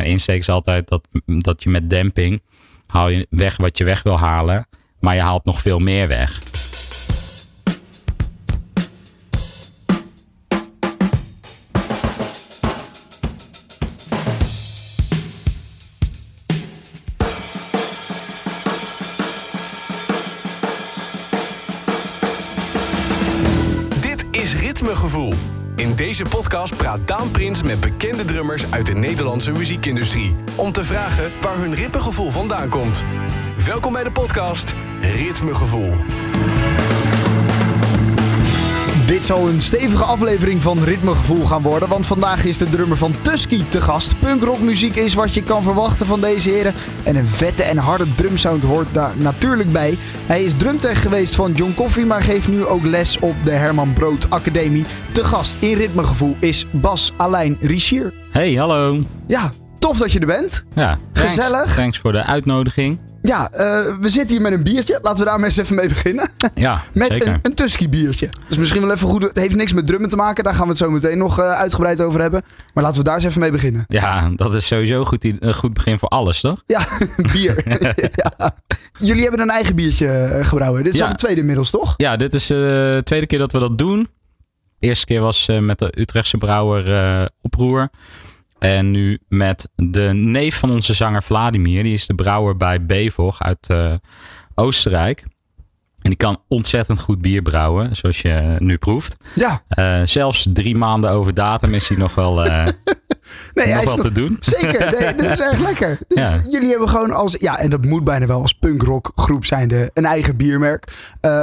mijn insteek is altijd dat, dat je met demping haal je weg wat je weg wil halen. Maar je haalt nog veel meer weg. Podcast praat Daan Prins met bekende drummers uit de Nederlandse muziekindustrie. Om te vragen waar hun ritmegevoel vandaan komt. Welkom bij de podcast Ritmegevoel. Dit zal een stevige aflevering van Ritmegevoel gaan worden, want vandaag is de drummer van Tusky te gast. Punkrockmuziek is wat je kan verwachten van deze heren en een vette en harde drumsound hoort daar natuurlijk bij. Hij is drumtech geweest van John Coffey, maar geeft nu ook les op de Herman Brood Academie. Te gast in Ritmegevoel is Bas Alijn Richier. Hey, hallo. Ja, tof dat je er bent. Ja, thanks. Gezellig. Thanks voor de uitnodiging. Ja, eh, we zitten hier met een biertje. Laten we daar maar eens even mee beginnen. Ja, Met zeker. een, een Tusky biertje. Dus misschien wel even goed. Het heeft niks met drummen te maken. Daar gaan we het zo meteen nog eh, uitgebreid over hebben. Maar laten we daar eens even mee beginnen. Ja, dat is sowieso goed, een goed begin voor alles, toch? Ja, bier. ja. Jullie hebben een eigen biertje eh, gebrouwen. Dit is Ja. al de tweede inmiddels, toch? Ja, dit is de tweede keer dat we dat doen. De eerste keer was met de Utrechtse brouwer Oproer. En nu met de neef van onze zanger Vladimir. Die is de brouwer bij Bevog uit eh, Oostenrijk. En die kan ontzettend goed bier brouwen, zoals je nu proeft. Ja. Eh, zelfs drie maanden over datum is hij nog wel, eh, Nee, hij nog is wel nog- te doen. Zeker, nee, dit is erg lekker. Dus Ja. jullie hebben gewoon als, ja, en dat moet bijna wel als punkrock groep zijnde, een eigen biermerk.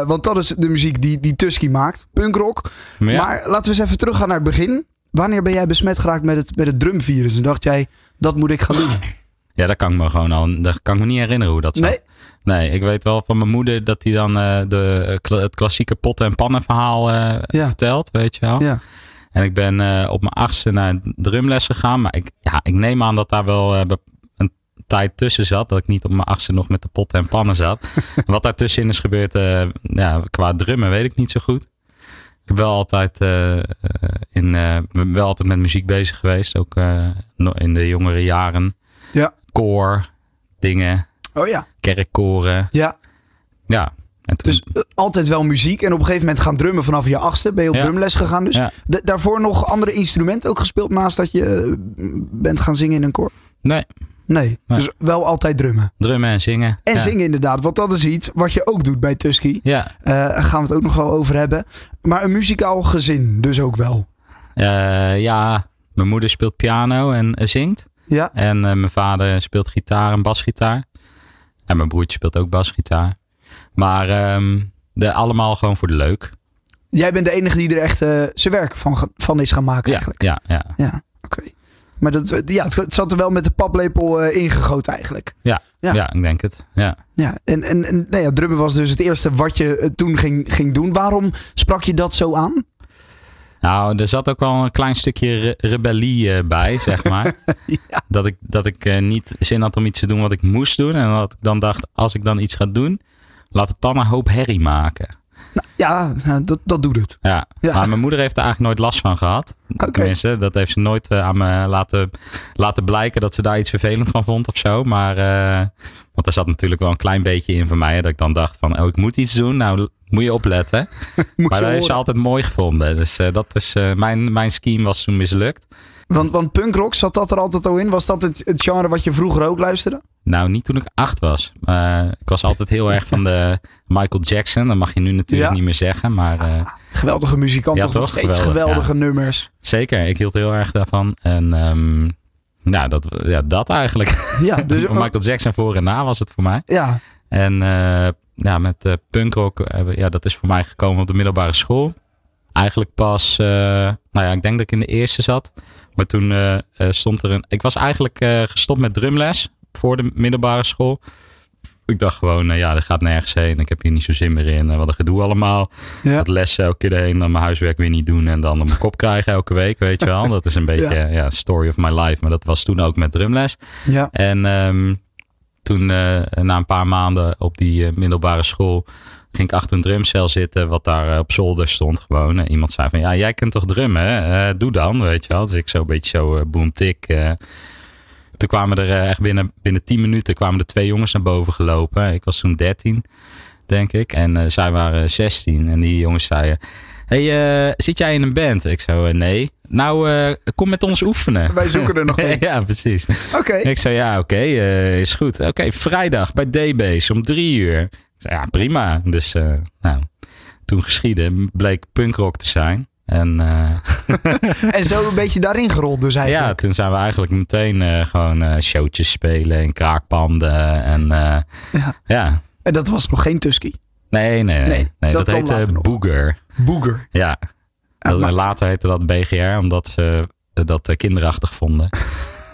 Want dat is de muziek die, die Tusky maakt, punkrock. Ja, Maar laten we eens even teruggaan naar het begin. Wanneer ben jij besmet geraakt met het, met het drumvirus? En dacht jij, dat moet ik gaan doen? ja, dat kan ik me gewoon al. Dat kan ik me niet herinneren hoe dat zat. Nee? Nee, ik weet wel van mijn moeder dat hij dan eh, de, kla- het klassieke potten- en pannen verhaal eh, Ja. vertelt, weet je wel. Ja. En ik ben eh, op mijn achtste naar drumles gegaan. Maar ik, ja, ik neem aan dat daar wel eh, een tijd tussen zat. Dat ik niet op mijn achtste nog met de potten en pannen zat. Wat daartussenin is gebeurd eh, ja, qua drummen weet ik niet zo goed. Ik heb wel altijd, eh, in, eh, wel altijd met muziek bezig geweest. Ook no- in de jongere jaren. Ja. Koor, dingen, Oh ja. kerkkoren. Ja. Ja. En toen, Dus altijd wel muziek. En op een gegeven moment gaan drummen vanaf je achtste. Ben je op Ja. drumles gegaan. Dus Ja. daarvoor nog andere instrumenten ook gespeeld naast dat je bent gaan zingen in een koor? nee, Nee. Dus wel altijd drummen. drummen en zingen. En ja. zingen inderdaad. Want dat is iets wat je ook doet bij Tusky. Ja, Eh gaan we het ook nog wel over hebben. Maar een muzikaal gezin dus ook wel. Eh, ja, mijn moeder speelt piano en eh, zingt. Ja. En mijn vader speelt gitaar en basgitaar. En mijn broertje speelt ook basgitaar. Maar ehm, de, allemaal gewoon voor de leuk. Jij bent de enige die er echt zijn werk van, van is gaan maken Ja, eigenlijk. ja, ja. Ja. Maar dat, ja, het zat er wel met de paplepel eh, ingegoten eigenlijk. Ja, Ja. ja. ik denk het. Ja. Ja, en, en, en nou ja, drummen was dus het eerste wat je eh, toen ging, ging doen. Waarom sprak je dat zo aan? Nou, er zat ook wel een klein stukje re- rebellie eh, bij, zeg maar. Ja. Dat ik, dat ik niet zin had om iets te doen wat ik moest doen. En dat ik dan dacht, als ik dan iets ga doen, laat het dan een hoop herrie maken. Ja, nou, dat, dat doet het. Ja. Ja. maar mijn moeder heeft er eigenlijk nooit last van gehad. Tenminste, dat heeft ze nooit eh, aan me laten, laten blijken dat ze daar iets vervelend van vond of zo. Maar, eh, want er zat natuurlijk wel een klein beetje in van mij. Dat ik dan dacht van, oh, ik moet iets doen. Nou, moet je opletten. Moet maar je dat heeft ze altijd mooi gevonden. Dus eh, dat is, mijn, mijn scheme was toen mislukt. Want, want punkrock, zat dat er altijd al in? Was dat het, het genre wat je vroeger ook luisterde? Nou, niet toen ik acht was. Eh, ik was altijd heel erg van de Michael Jackson. Dat mag je nu natuurlijk Ja. niet meer zeggen. Maar eh, Geweldige muzikant, Ja, toch nog steeds Geweldig, geweldige nummers. zeker, ik hield heel erg daarvan. En ehm, nou, dat, ja, dat eigenlijk. Ja, dus Michael Jackson voor en na was het voor mij. ja, En eh, ja, met eh punkrock, ja, dat is voor mij gekomen op de middelbare school. Eigenlijk pas, nou ja, ik denk dat ik in de eerste zat. Maar toen eh, eh, stond er een... Ik was eigenlijk eh, gestopt met drumles voor de middelbare school. Ik dacht gewoon, ja, dat gaat nergens heen. Ik heb hier niet zo zin meer in. Wat een gedoe allemaal. ja. Dat lessen elke keer heen, dan mijn huiswerk weer niet doen. En dan op mijn kop krijgen elke week, weet je wel. Dat is een beetje, Ja. ja, story of my life. Maar dat was toen ook met drumles. ja. En ehm, toen, na een paar maanden op die middelbare school, ging ik achter een drumcel zitten, wat daar eh, op zolder stond gewoon. En iemand zei van, ja, jij kunt toch drummen? hè? Eh, doe dan, weet je wel. Dus ik zo een beetje zo eh boom tik. eh, toen kwamen er eh, echt binnen, binnen 10 minuten kwamen er twee jongens naar boven gelopen. Ik was toen 13, denk ik. En eh, zij waren 16. En die jongens zeiden: Hey, eh, zit jij in een band? Ik zei: Nee. Nou, eh, kom met ons oefenen. Wij zoeken er nog een. ja, precies. Oké. Ik zei: Ja, oké, eh, is goed. Oké, vrijdag bij D-Base om drie uur. Zei: Ja, prima. Dus, eh, nou, toen geschieden bleek punkrock te zijn. En eh, En zo een beetje daarin gerold dus ja, eigenlijk. toen zijn we eigenlijk meteen eh, gewoon eh, showtjes spelen in kraakpanden. En eh, Ja. ja, En dat was nog geen Tusky. nee, nee, nee. Nee, nee, dat heette. Booger. Booger. Ja, Ja, Dat- maar- later heette dat BGR, omdat ze dat kinderachtig vonden.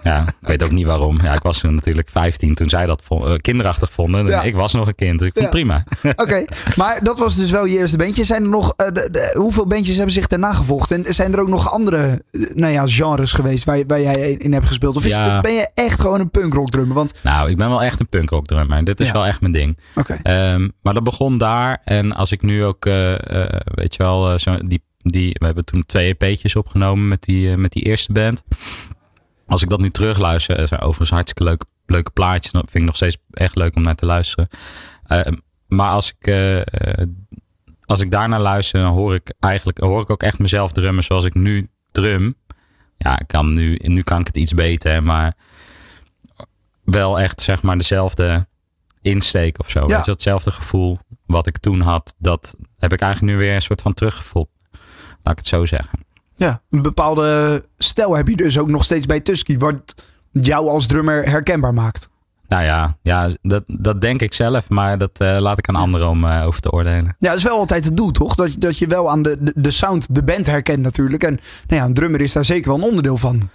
ja, ik weet ook niet waarom. Ja, ik was natuurlijk 15 toen zij dat eh, kinderachtig vonden. Ja. Ik was nog een kind, dus ik vond het prima. Oké, maar dat was dus wel je eerste bandje. Zijn er nog, eh, de- de- hoeveel bandjes hebben zich daarna gevolgd? En zijn er ook nog andere eh, nou ja, genres geweest waar, waar jij in hebt gespeeld? Of is het, ben je echt gewoon een punkrock drummer? Want, Nou, ik ben wel echt een punkrock drummer. Dit is wel echt mijn ding. oké. Ehm, maar dat begon daar. En als ik nu ook, weet je wel, zo, die, die, we hebben toen twee EP'tjes opgenomen met die, met die eerste band. Als ik dat nu terugluister, eh, zijn overigens hartstikke leuke, leuke plaatjes. Dat vind ik nog steeds echt leuk om naar te luisteren. Ehm, maar als ik, eh, eh, als ik daarnaar luister, dan hoor ik eigenlijk hoor ik ook echt mezelf drummen zoals ik nu drum. Ja, ik kan nu, nu kan ik het iets beter, maar wel echt zeg maar dezelfde insteek of zo. Ja. Je, hetzelfde gevoel wat ik toen had, dat heb ik eigenlijk nu weer een soort van teruggevoeld. Laat ik het zo zeggen. Ja, een bepaalde stijl heb je dus ook nog steeds bij Tusky. Wat jou als drummer herkenbaar maakt. Nou ja, ja dat, dat denk ik zelf, maar dat eh, laat ik aan anderen om eh, over te oordelen. Ja, dat is wel altijd het doel, toch? Dat, je- dat je wel aan de, de, de sound, de band herkent natuurlijk. En nou ja, een drummer is daar zeker wel een onderdeel van.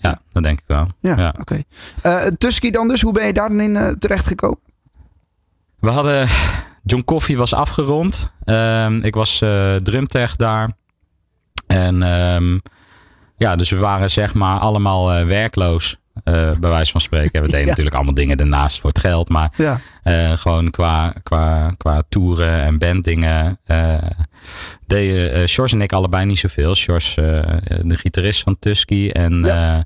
Ja, dat denk ik wel. Ja, Ja. oké. Eh, Tusky dan dus, hoe ben je daarin eh terechtgekomen? We hadden. John Coffee was afgerond. Ehm, ik was drumtech daar. En ehm, ja, dus we waren zeg maar allemaal eh, werkloos. eh, bij wijze van spreken. We deden Ja. natuurlijk allemaal dingen daarnaast voor het geld. Maar Ja, eh, gewoon qua, qua, qua toeren en banddingen. deden Sjors en ik allebei niet zoveel. Sjors, de gitarist van Tusky. En Ja.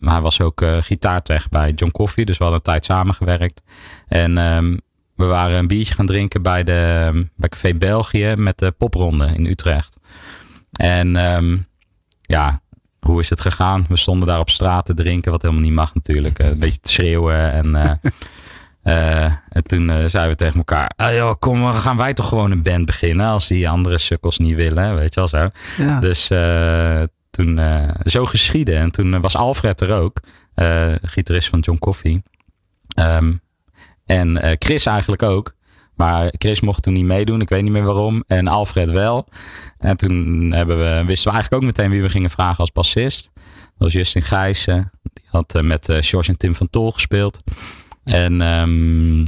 hij was ook gitaartech bij John Coffee. Dus we hadden een tijd samengewerkt. En ehm, we waren een biertje gaan drinken bij, de, bij Café België met de popronde in Utrecht. En ehm, ja, hoe is het gegaan? We stonden daar op straat te drinken, wat helemaal niet mag natuurlijk. Eh, een beetje te schreeuwen. En, eh, eh, en toen eh, zeiden we tegen elkaar: ah, joh, kom, gaan wij toch gewoon een band beginnen. Als die andere sukkels niet willen, weet je wel zo. ja. Dus toen zo geschieden. En toen was Alfred er ook, gitarist van John Coffee. Ehm, en Chris eigenlijk ook. Maar Chris mocht toen niet meedoen. Ik weet niet meer waarom. En Alfred wel. En toen hebben we, wisten we eigenlijk ook meteen wie we gingen vragen als bassist. Dat was Justin Gijssen. Die had eh, met eh George en Tim van Tol gespeeld. En ehm,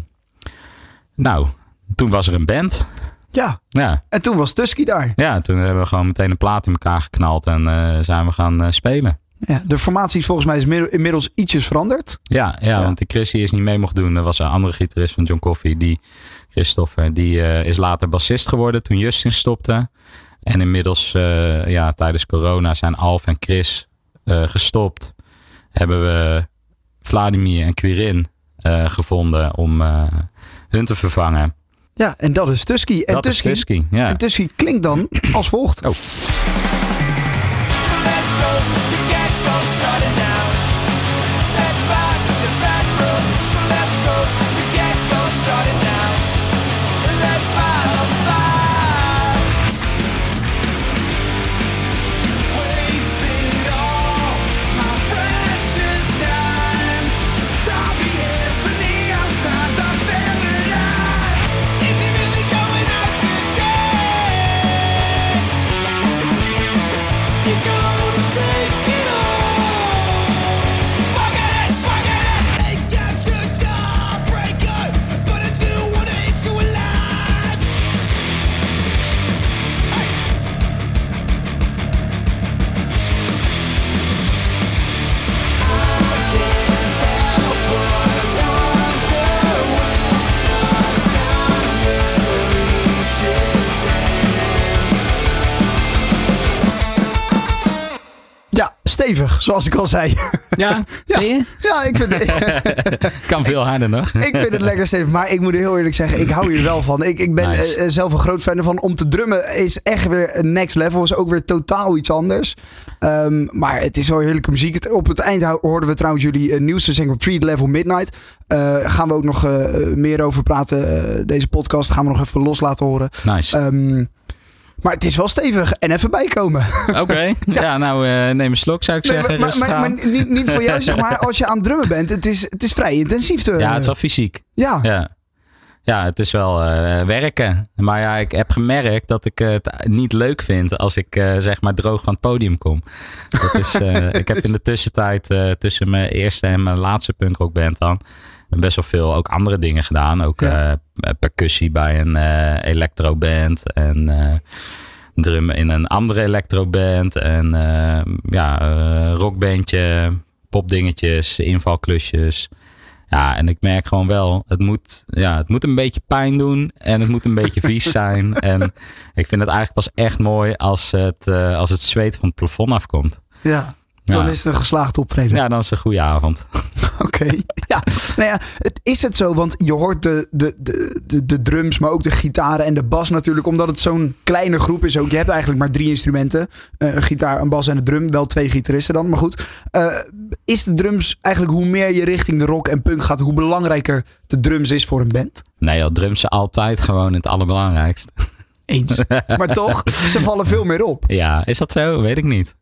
nou, toen was er een band. ja, Ja, en toen was Tusky daar. ja, toen hebben we gewoon meteen een plaat in elkaar geknald en eh, zijn we gaan spelen. Ja, de formatie is volgens mij is middel- inmiddels ietsjes veranderd. Ja, ja, Ja. want die Chris die is niet mee mocht doen. Er was een andere gitarist van John Coffee, die Christopher, die eh, is later bassist geworden toen Justin stopte. En inmiddels, eh, ja, tijdens corona zijn Alf en Chris eh, gestopt. Hebben we Vladimir en Quirin eh, gevonden om eh, hun te vervangen. Ja, en dat is Tusky. En dat Tusky, is Tusky, ja. en Tusky klinkt dan als volgt. Oh. Rustig, zoals ik al zei. Ja, Ja. je? ja, ik vind, het, Kan veel harder nog. ik vind het lekker stevig. Maar ik moet heel eerlijk zeggen, ik hou hier wel van. Ik, ik ben Nice. eh, zelf een groot fan ervan. Om te drummen is echt weer een next level. Is ook weer totaal iets anders. Ehm, maar het is wel heerlijke muziek. Op het eind hoorden we trouwens jullie eh, nieuwste single 3 Level Midnight. Eh gaan we ook nog meer over praten. Deze podcast gaan we nog even los laten horen. Nice. Ehm, maar het is wel stevig. En even bijkomen. Oké. Ja, nou eh, neem een slok zou ik Nee, zeggen. maar, maar, maar, niet, niet voor jou, zeg maar. Als je aan het drummen bent. Het is, het is vrij intensief. Te, Ja, het is wel fysiek. ja. Ja. Ja, het is wel eh, werken. Maar ja, ik heb gemerkt dat ik het niet leuk vind als ik eh, zeg maar droog van het podium kom. Dat is, ik heb in de tussentijd tussen mijn eerste en mijn laatste punkrockband dan best wel veel ook andere dingen gedaan. Ook Ja. eh, percussie bij een eh electroband en eh drummen in een andere electroband en ja, rockbandje, popdingetjes, invalklusjes. Ja, en ik merk gewoon wel, het moet, ja, het moet een beetje pijn doen en het moet een beetje vies zijn. En ik vind het eigenlijk pas echt mooi als het, als het zweet van het plafond afkomt. ja. Dan Ja. is het een geslaagd optreden. Ja, dan is het een goede avond. Oké. Ja. Nou ja, het is het zo, want je hoort de, de, de, de, de drums, maar ook de gitaren en de bas natuurlijk, omdat het zo'n kleine groep is ook. Je hebt eigenlijk maar drie instrumenten: eh, een gitaar, een bas en een drum. Wel twee gitaristen dan, maar goed. Eh, is de drums eigenlijk hoe meer je richting de rock en punk gaat, hoe belangrijker de drums is voor een band? Nee, joh, drums zijn altijd gewoon het allerbelangrijkste. Eens. maar toch, ze vallen veel meer op. Ja, is dat zo? Weet ik niet.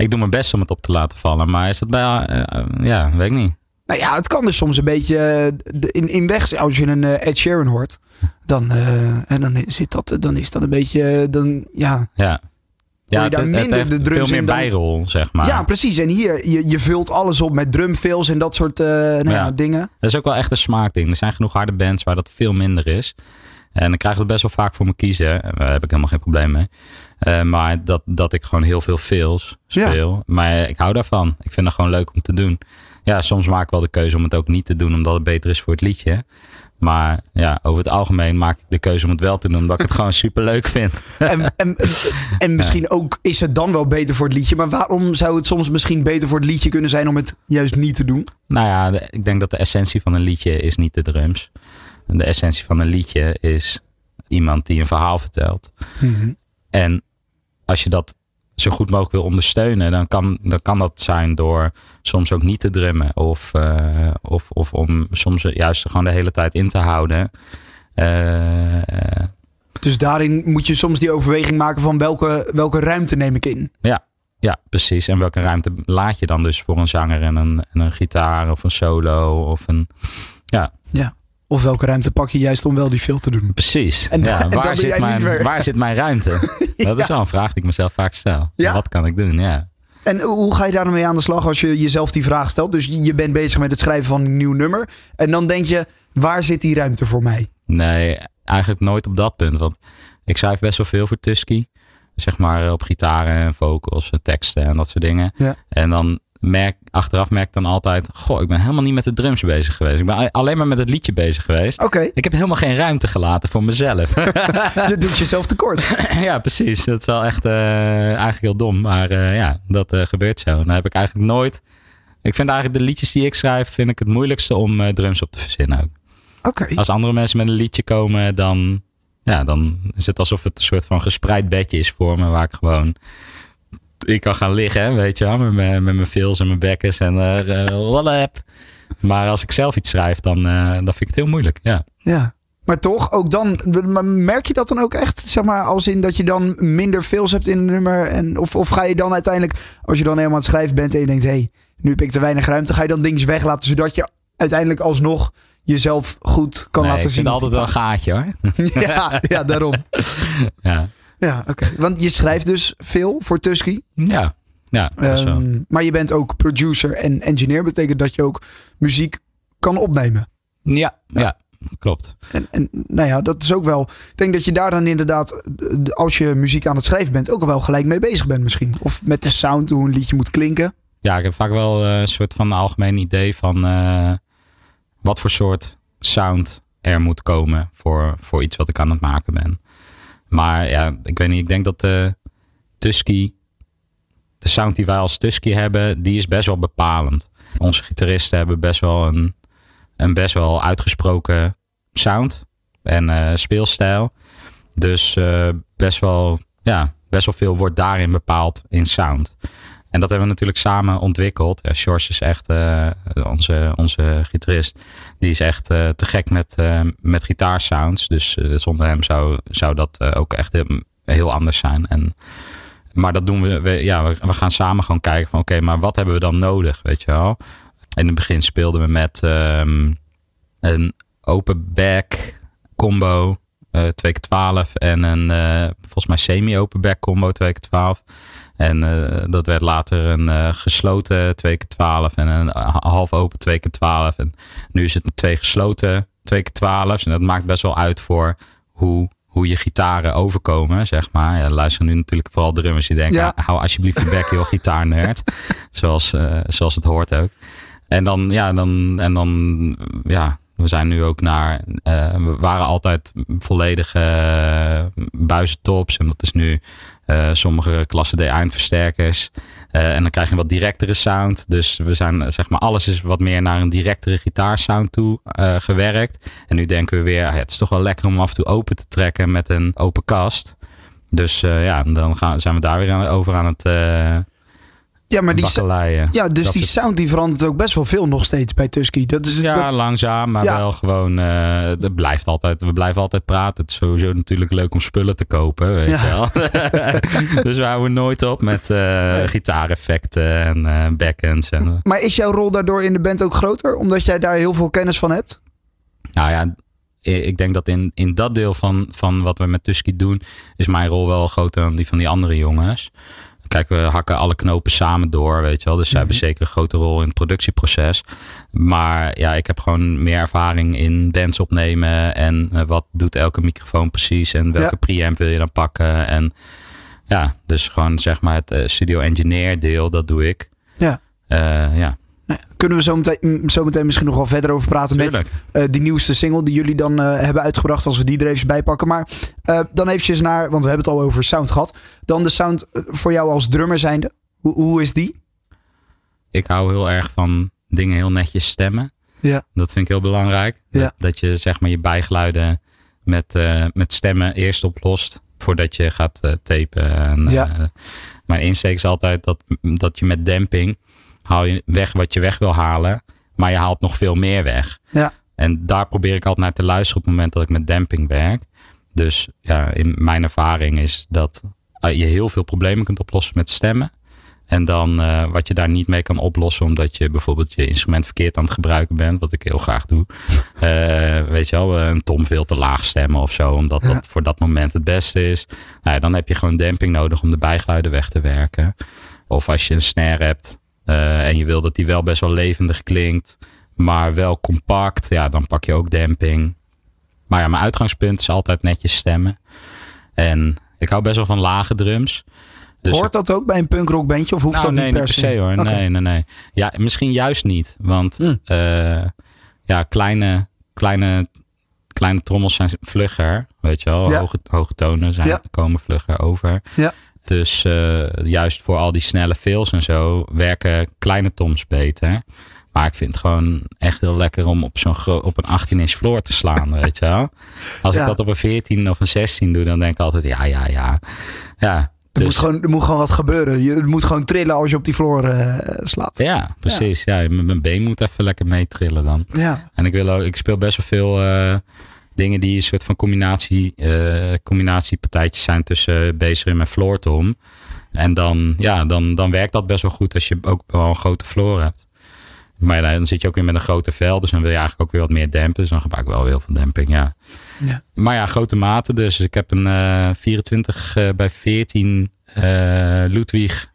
Ik doe mijn best om het op te laten vallen, maar is dat bij, eh, ja, weet ik niet. Nou ja, het kan dus soms een beetje eh, in, in weg. Als je een eh, Ed Sheeran hoort, dan, eh, en dan, zit dat, dan is dat een beetje. eh, Dan, ja. Ja. Ja, je daar het, het minder de drums veel meer dan- bijrol, zeg maar. ja, precies. En hier, je, je vult alles op met drumfills en dat soort eh, nou ja. Ja. dingen. Dat is ook wel echt een smaakding. Er zijn genoeg harde bands waar dat veel minder is. En dan krijg ik het best wel vaak voor me kiezen. Eh, Daar heb ik helemaal geen probleem mee. Eh, maar dat, dat ik gewoon heel veel fills speel. Maar ik hou daarvan. Ik vind dat gewoon leuk om te doen. Ja, soms maak ik wel de keuze om het ook niet te doen, omdat het beter is voor het liedje. Maar ja, over het algemeen maak ik de keuze om het wel te doen, omdat ik het gewoon super leuk vind. En, en, en misschien ook is het dan wel beter voor het liedje. Maar waarom zou het soms misschien beter voor het liedje kunnen zijn om het juist niet te doen? Nou ja, ik denk dat de essentie van een liedje is niet de drums. De essentie van een liedje is iemand die een verhaal vertelt. En als je dat zo goed mogelijk wil ondersteunen, dan kan, dan kan dat zijn door soms ook niet te drummen. Of, eh, of, of om soms juist gewoon de hele tijd in te houden. Eh, Dus daarin moet je soms die overweging maken van welke, welke ruimte neem ik in. ja, ja, precies. En welke ruimte laat je dan dus voor een zanger en een, en een gitaar of een solo of een... Ja, Ja. Of welke ruimte pak je juist om wel die veel te doen. Precies. En ja, en waar, zit mijn, waar zit mijn ruimte? Dat is wel een vraag die ik mezelf vaak stel. Ja? Wat kan ik doen? Ja. En hoe ga je daar dan mee aan de slag als je jezelf die vraag stelt? Dus je bent bezig met het schrijven van een nieuw nummer. En dan denk je, waar zit die ruimte voor mij? Nee, eigenlijk nooit op dat punt. Want ik schrijf best wel veel voor Tusky. Zeg maar eh, op gitaren en vocals, teksten en dat soort dingen. Ja. En dan merk, achteraf merk ik dan altijd... Goh, ik ben helemaal niet met de drums bezig geweest. Ik ben alleen maar met het liedje bezig geweest. Oké, Ik heb helemaal geen ruimte gelaten voor mezelf. je doet jezelf tekort. ja, precies. Dat is wel echt eh, eigenlijk heel dom. Maar eh, ja, dat eh, gebeurt zo. Dan heb ik eigenlijk nooit... Ik vind eigenlijk de liedjes die ik schrijf... vind ik het moeilijkste om drums op te verzinnen ook. Oké. Als andere mensen met een liedje komen, dan, ja, dan is het alsof het een soort van gespreid bedje is voor me. Waar ik gewoon... Ik kan gaan liggen, weet je wel. Met, mijn- met mijn fills en mijn bekkers en uh. Maar als ik zelf iets schrijf, dan, eh, dan vind ik het heel moeilijk. Ja. Ja. Maar toch, ook dan, merk je dat dan ook echt? Zeg maar, als in dat je dan minder fills hebt in een nummer? En, of, of ga je dan uiteindelijk, als je dan helemaal aan het schrijven bent en je denkt, hé, hey, nu heb ik te weinig ruimte, ga je dan dingen weglaten, zodat je uiteindelijk alsnog jezelf goed kan Nee, laten zien? op altijd wel een gaatje hoor. ja, ja, daarom. Ja, Ja, oké. Want je schrijft dus veel voor Tusky. ja, ja. Ehm, maar je bent ook producer en engineer. Betekent dat je ook muziek kan opnemen. Ja, ja, klopt. En, en nou ja, dat is ook wel. Ik denk dat je daar dan inderdaad, eh, als je muziek aan het schrijven bent, ook wel gelijk mee bezig bent misschien. Of met de sound, hoe een liedje moet klinken. Ja, ik heb vaak wel eh, een soort van algemeen idee van eh, wat voor soort sound er moet komen voor, voor iets wat ik aan het maken ben. Maar ja, ik weet niet, ik denk dat de Tusky de sound die wij als Tusky hebben, die is best wel bepalend. Onze gitaristen hebben best wel een, een best wel uitgesproken sound en eh, speelstijl. Dus eh, best wel, ja, best wel veel wordt daarin bepaald in sound. En dat hebben we natuurlijk samen ontwikkeld. Ja, Sjors is echt eh, onze, onze gitarist. Die is echt eh, te gek met, eh, met gitaarsounds. Dus zonder hem zou, zou dat ook echt heel, anders zijn. En, maar dat doen we, we ja, we, gaan samen gewoon kijken van oké, maar wat hebben we dan nodig, weet je wel? In het begin speelden we met ehm, een open back combo eh 2 keer 12 en een volgens mij semi-open back combo 2 keer 12. En eh, dat werd later een eh, gesloten 2 keer 12 en een ha- half open 2 keer 12. En nu is het een twee gesloten 2 keer 12. En dat maakt best wel uit voor hoe, hoe je gitaren overkomen, zeg maar. Ja, er luisteren nu natuurlijk vooral drummers die denken, Ja. hou alsjeblieft je bek, joh, gitaarnerd. zoals, eh, zoals het hoort ook. En dan, ja, dan, en dan, ja, we zijn nu ook naar, eh, we waren altijd volledige uh, buizentops. En dat is nu eh, sommige klasse D eindversterkers. Eh, en dan krijg je een wat directere sound. Dus we zijn, eh, zeg maar, alles is wat meer naar een directere gitaarsound toe gewerkt. En nu denken we weer, het is toch wel lekker om af en toe open te trekken met een open kast. Dus ja, dan gaan, zijn we daar weer aan, over aan het Ja, maar die, ja, dus Dat die sound die verandert ook best wel veel nog steeds bij Tusky. Dat is, Ja, dat- langzaam, maar Ja. wel gewoon. het blijft altijd, we blijven altijd praten. Het is sowieso natuurlijk leuk om spullen te kopen, weet Ja. wel. dus we houden nooit op met eh Nee. gitaareffecten en eh backends. En, maar is jouw rol daardoor in de band ook groter? Omdat jij daar heel veel kennis van hebt? nou ja, ik denk dat in, in dat deel van, van wat we met Tusky doen, is mijn rol wel groter dan die van die andere jongens. Kijk, we hakken alle knopen samen door, weet je wel. Dus zij hebben zeker een grote rol in het productieproces. Maar ja, ik heb gewoon meer ervaring in bands opnemen. En eh, wat doet elke microfoon precies? En welke Ja. preamp wil je dan pakken? En ja, dus gewoon zeg maar het eh, studio engineer deel, dat doe ik. Ja. Eh, ja, kunnen we zo meteen, zo meteen misschien nog wel verder over praten met eh, die nieuwste single die jullie dan eh, hebben uitgebracht. Als we die er even bij pakken. Maar eh, dan eventjes naar, want we hebben het al over sound gehad. Dan de sound voor jou als drummer zijnde. Hoe, hoe is die? ik hou heel erg van dingen heel netjes stemmen. Ja. Dat vind ik heel belangrijk. Ja. Dat, dat je zeg maar je bijgeluiden met, met stemmen eerst oplost voordat je gaat tapen. En, Ja. mijn insteek is altijd dat, dat je met demping haal je weg wat je weg wil halen, maar je haalt nog veel meer weg. Ja. En daar probeer ik altijd naar te luisteren op het moment dat ik met demping werk. Dus ja, in mijn ervaring is dat eh, je heel veel problemen kunt oplossen met stemmen. En dan eh, wat je daar niet mee kan oplossen, omdat je bijvoorbeeld je instrument verkeerd aan het gebruiken bent, wat ik heel graag doe. Eh, weet je wel, een tom veel te laag stemmen of zo, omdat Ja. dat voor dat moment het beste is. Nou ja, dan heb je gewoon demping nodig om de bijgeluiden weg te werken. Of als je een snare hebt en je wil dat die wel best wel levendig klinkt, maar wel compact, ja, dan pak je ook demping. Maar ja, mijn uitgangspunt is altijd netjes stemmen. En ik hou best wel van lage drums. Dus Hoort dat ook bij een punkrock bandje? Of hoeft nou, dat nee, niet per se? hoor. Nee, nee, nee. Ja, misschien juist niet. Want Hm. eh, ja, kleine, kleine, kleine trommels zijn vlugger. Weet je wel, Ja. hoge, hoge tonen zijn, Ja. komen vlugger over. Ja. Dus eh, juist voor al die snelle fills en zo werken kleine toms beter. Maar ik vind het gewoon echt heel lekker om op, zo'n op een 18 inch floor te slaan, weet je wel. Als Ja. ik dat op een 14 of een 16 doe, dan denk ik altijd, ja, ja, ja. Ja, Er, dus- moet gewoon, er moet gewoon wat gebeuren. Je, het moet gewoon trillen als je op die vloer eh, slaat. Ja, precies. Ja. mijn- mijn been moet even lekker meetrillen dan. Ja. En ik, wil ook, ik speel best wel veel eh, dingen die een soort van combinatie, eh combinatiepartijtjes zijn tussen bassdrum en floortom. En dan, ja, dan, dan werkt dat best wel goed als je ook wel een grote floor hebt. Maar ja, dan zit je ook weer met een grote vel, dus dan wil je eigenlijk ook weer wat meer dempen. Dus dan gebruik ik wel heel veel demping, ja. Ja. Maar ja, grote maten dus. Ik heb een eh 24 eh, bij 14 eh, Ludwig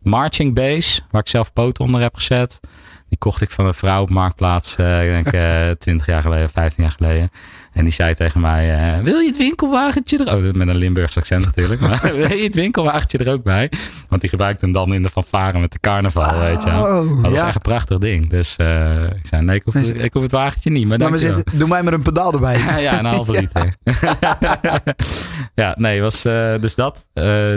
marching bass, waar ik zelf poten onder heb gezet. Die kocht ik van een vrouw op Marktplaats, eh, ik denk eh 20 jaar geleden, 15 jaar geleden. En die zei tegen mij, eh, wil je het winkelwagentje er... Oh, met een Limburgs accent natuurlijk. Maar wil je het winkelwagentje er ook bij? Want die gebruikte hem dan in de fanfare met de carnaval, weet je. Oh, Dat was ja. echt een prachtig ding. Dus eh, ik zei, nee, ik hoef, ik hoef het wagentje niet. Maar maar zitten. Doe mij maar een pedaal erbij. Ja, een halve liter. ja, nee, was eh, dus dat.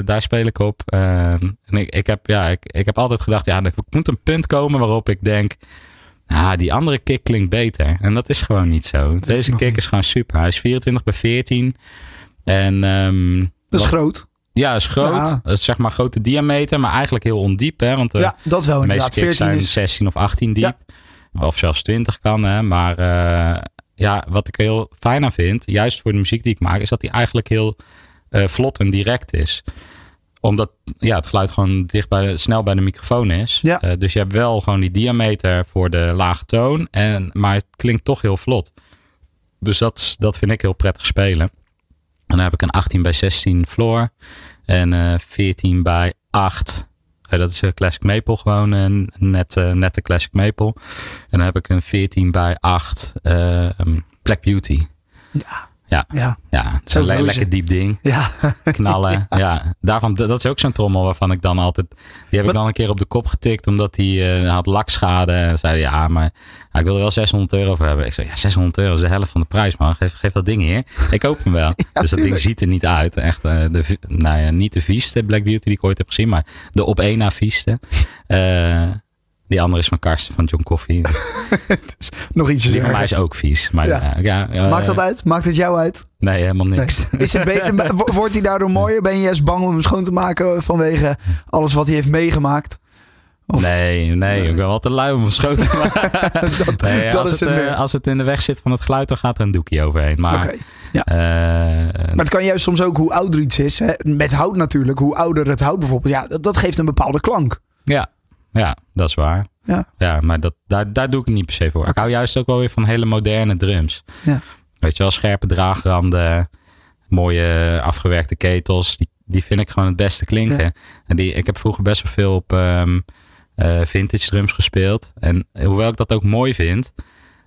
Daar speel ik op. Eh, en ik, ik, heb, ja, ik, ik heb altijd gedacht, ja, er moet een punt komen waarop ik denk, ah, die andere kick klinkt beter. En dat is gewoon niet zo. Deze kick niet. is gewoon super. Hij is 24 bij 14. En ehm, Dat is wat- groot. ja, is groot. Ja. Het is zeg maar grote diameter, maar eigenlijk heel ondiep. Hè? Want de, ja, dat wel de meeste inderdaad. kicks 14 zijn is... 16 of 18 diep. Ja. Of zelfs 20 kan. Hè? Maar eh, ja, wat ik heel fijn aan vind, juist voor de muziek die ik maak, is dat die eigenlijk heel eh, vlot en direct is. Omdat ja, het geluid gewoon dicht bij de, snel bij de microfoon is. Ja. Eh, dus je hebt wel gewoon die diameter voor de lage toon. En, maar het klinkt toch heel vlot. Dus dat, dat vind ik heel prettig spelen. En dan heb ik een 18 bij 16 floor. En eh 14 bij 8. Eh, dat is een Classic Maple gewoon. Een net, eh, nette Classic Maple. En dan heb ik een 14 bij 8 eh, um, Black Beauty. Ja. Ja, Ja. ja dat is Zo'n een le- roze. lekker diep ding. Ja. Knallen. ja, daarvan, dat is ook zo'n trommel waarvan ik dan altijd. Die heb ik dan een keer op de kop getikt omdat hij had lakschade. En zei ja, maar ja, ik wil er wel 600 euro voor hebben. Ik zei, ja, 600 euro is de helft van de prijs, man. Geef, geef dat ding hier. Ik koop hem wel. dus dat ding ziet er niet uit. Echt, eh, de, nou ja, niet de vieste Black Beauty die ik ooit heb gezien, maar de op één na vieste. Eh, die andere is van Karsten van John Coffee. Nog ietsjes Die van mij is ook vies. Maar, Ja. ja. ja, eh, Maakt dat uit? Maakt het jou uit? Nee, helemaal niks. Nee. Is het wordt hij daardoor mooier? Ben je juist bang om hem schoon te maken vanwege alles wat hij heeft meegemaakt? Of- Nee, nee, ik ben wel te lui om hem schoon te maken. Dat, Nee, dat als, is het, het eh, meer. als het in de weg zit van het geluid, dan gaat er een doekje overheen. Maar, ja. eh, Maar het kan juist soms ook hoe ouder iets is. Hè? Met hout natuurlijk. Hoe ouder het hout bijvoorbeeld. Ja, dat, dat geeft een bepaalde klank. ja, ja, dat is waar. Ja. Ja, maar dat, daar, daar doe ik het niet per se voor. Ik hou juist ook wel weer van hele moderne drums. Ja. Weet je wel, scherpe draagranden, mooie afgewerkte ketels. Die, die vind ik gewoon het beste klinken. Ja. En die, ik heb vroeger best wel veel op ehm, eh, vintage drums gespeeld. En hoewel ik dat ook mooi vind,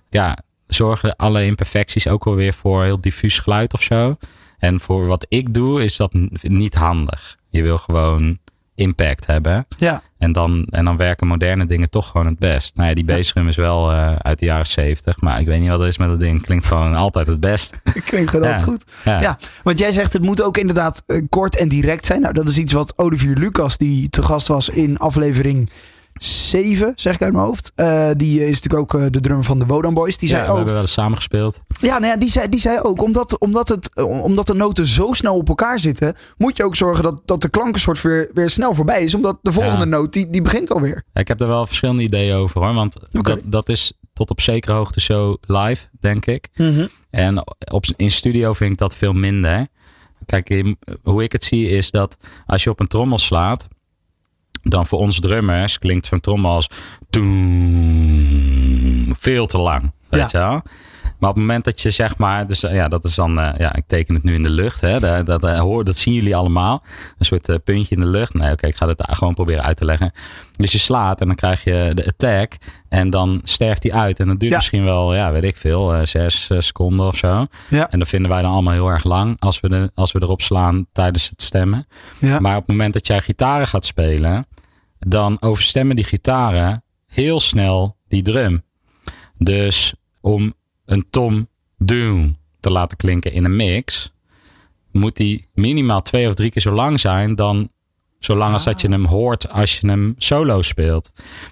ja, zorgen alle imperfecties ook wel weer voor heel diffuus geluid of zo. En voor wat ik doe, is dat niet handig. Je wil gewoon impact hebben. Ja. En dan, en dan werken moderne dingen toch gewoon het best. Nou ja, die bassdrum is wel eh, uit de jaren 70. Maar ik weet niet wat er is met dat ding. Klinkt gewoon altijd het best. Klinkt gewoon Ja. altijd goed. Ja. Ja, want jij zegt het moet ook inderdaad eh, kort en direct zijn. Nou, dat is iets wat Olivier Lucas, die te gast was in aflevering 7, zeg ik uit mijn hoofd. Eh, die is natuurlijk ook eh, de drummer van de Wodan Boys. Die Ja, zei we ook, hebben wel eens samen gespeeld. ja, nou ja, die, zei, die zei ook, omdat, omdat, het, eh, omdat de noten zo snel op elkaar zitten, moet je ook zorgen dat, dat de klankensoort weer, weer snel voorbij is. Omdat de volgende Ja. noot, die, die begint alweer. Ik heb er wel verschillende ideeën over hoor. Want dat, dat is tot op zekere hoogte zo live, denk ik. En op, in studio vind ik dat veel minder. Kijk, hoe ik het zie is dat als je op een trommel slaat, dan voor ons drummers klinkt zo'n trommel als veel te lang. Weet je wel? Maar op het moment dat je zeg maar, dus eh, ja, dat is dan, eh, ja, ik teken het nu in de lucht, hè, dat, dat, eh, hoor, dat zien jullie allemaal. Een soort puntje in de lucht. Nee, oké, ik ga het gewoon proberen uit te leggen. Dus je slaat en dan krijg je de attack en dan sterft die uit. En dat duurt Ja. misschien wel, ja, weet ik veel, zes seconden of zo. Ja. En dat vinden wij dan allemaal heel erg lang als we, de, als we erop slaan tijdens het stemmen. Ja. Maar op het moment dat jij gitaren gaat spelen, dan overstemmen die gitaren heel snel die drum. Dus om een tom doom te laten klinken in een mix, moet die minimaal twee of drie keer zo lang zijn dan zolang als dat je hem hoort als je hem solo speelt.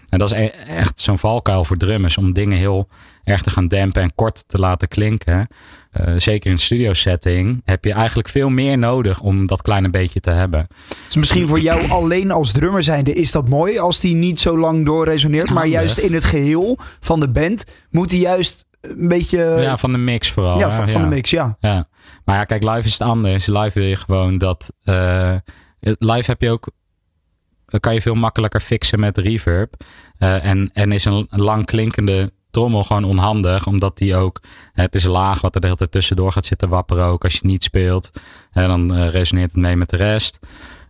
En dat is e- echt zo'n valkuil voor drummers om dingen heel erg te gaan dempen en kort te laten klinken. Eh, zeker in studio setting heb je eigenlijk veel meer nodig om dat kleine beetje te hebben. Dus misschien voor jou alleen als drummer zijnde is dat mooi als die niet zo lang doorresoneert. Maar Handig. juist in het geheel van de band moet die juist een beetje... ja, van de mix vooral. ja, van, van de mix, ja. Ja, maar ja, kijk, live is het anders. Live wil je gewoon dat. eh, live heb je ook. kan je veel makkelijker fixen met reverb. Eh, en, en is een lang klinkende trommel gewoon onhandig, omdat die ook. Het is laag wat er de hele tijd tussendoor gaat zitten wapperen ook als je niet speelt. En dan eh, resoneert het mee met de rest.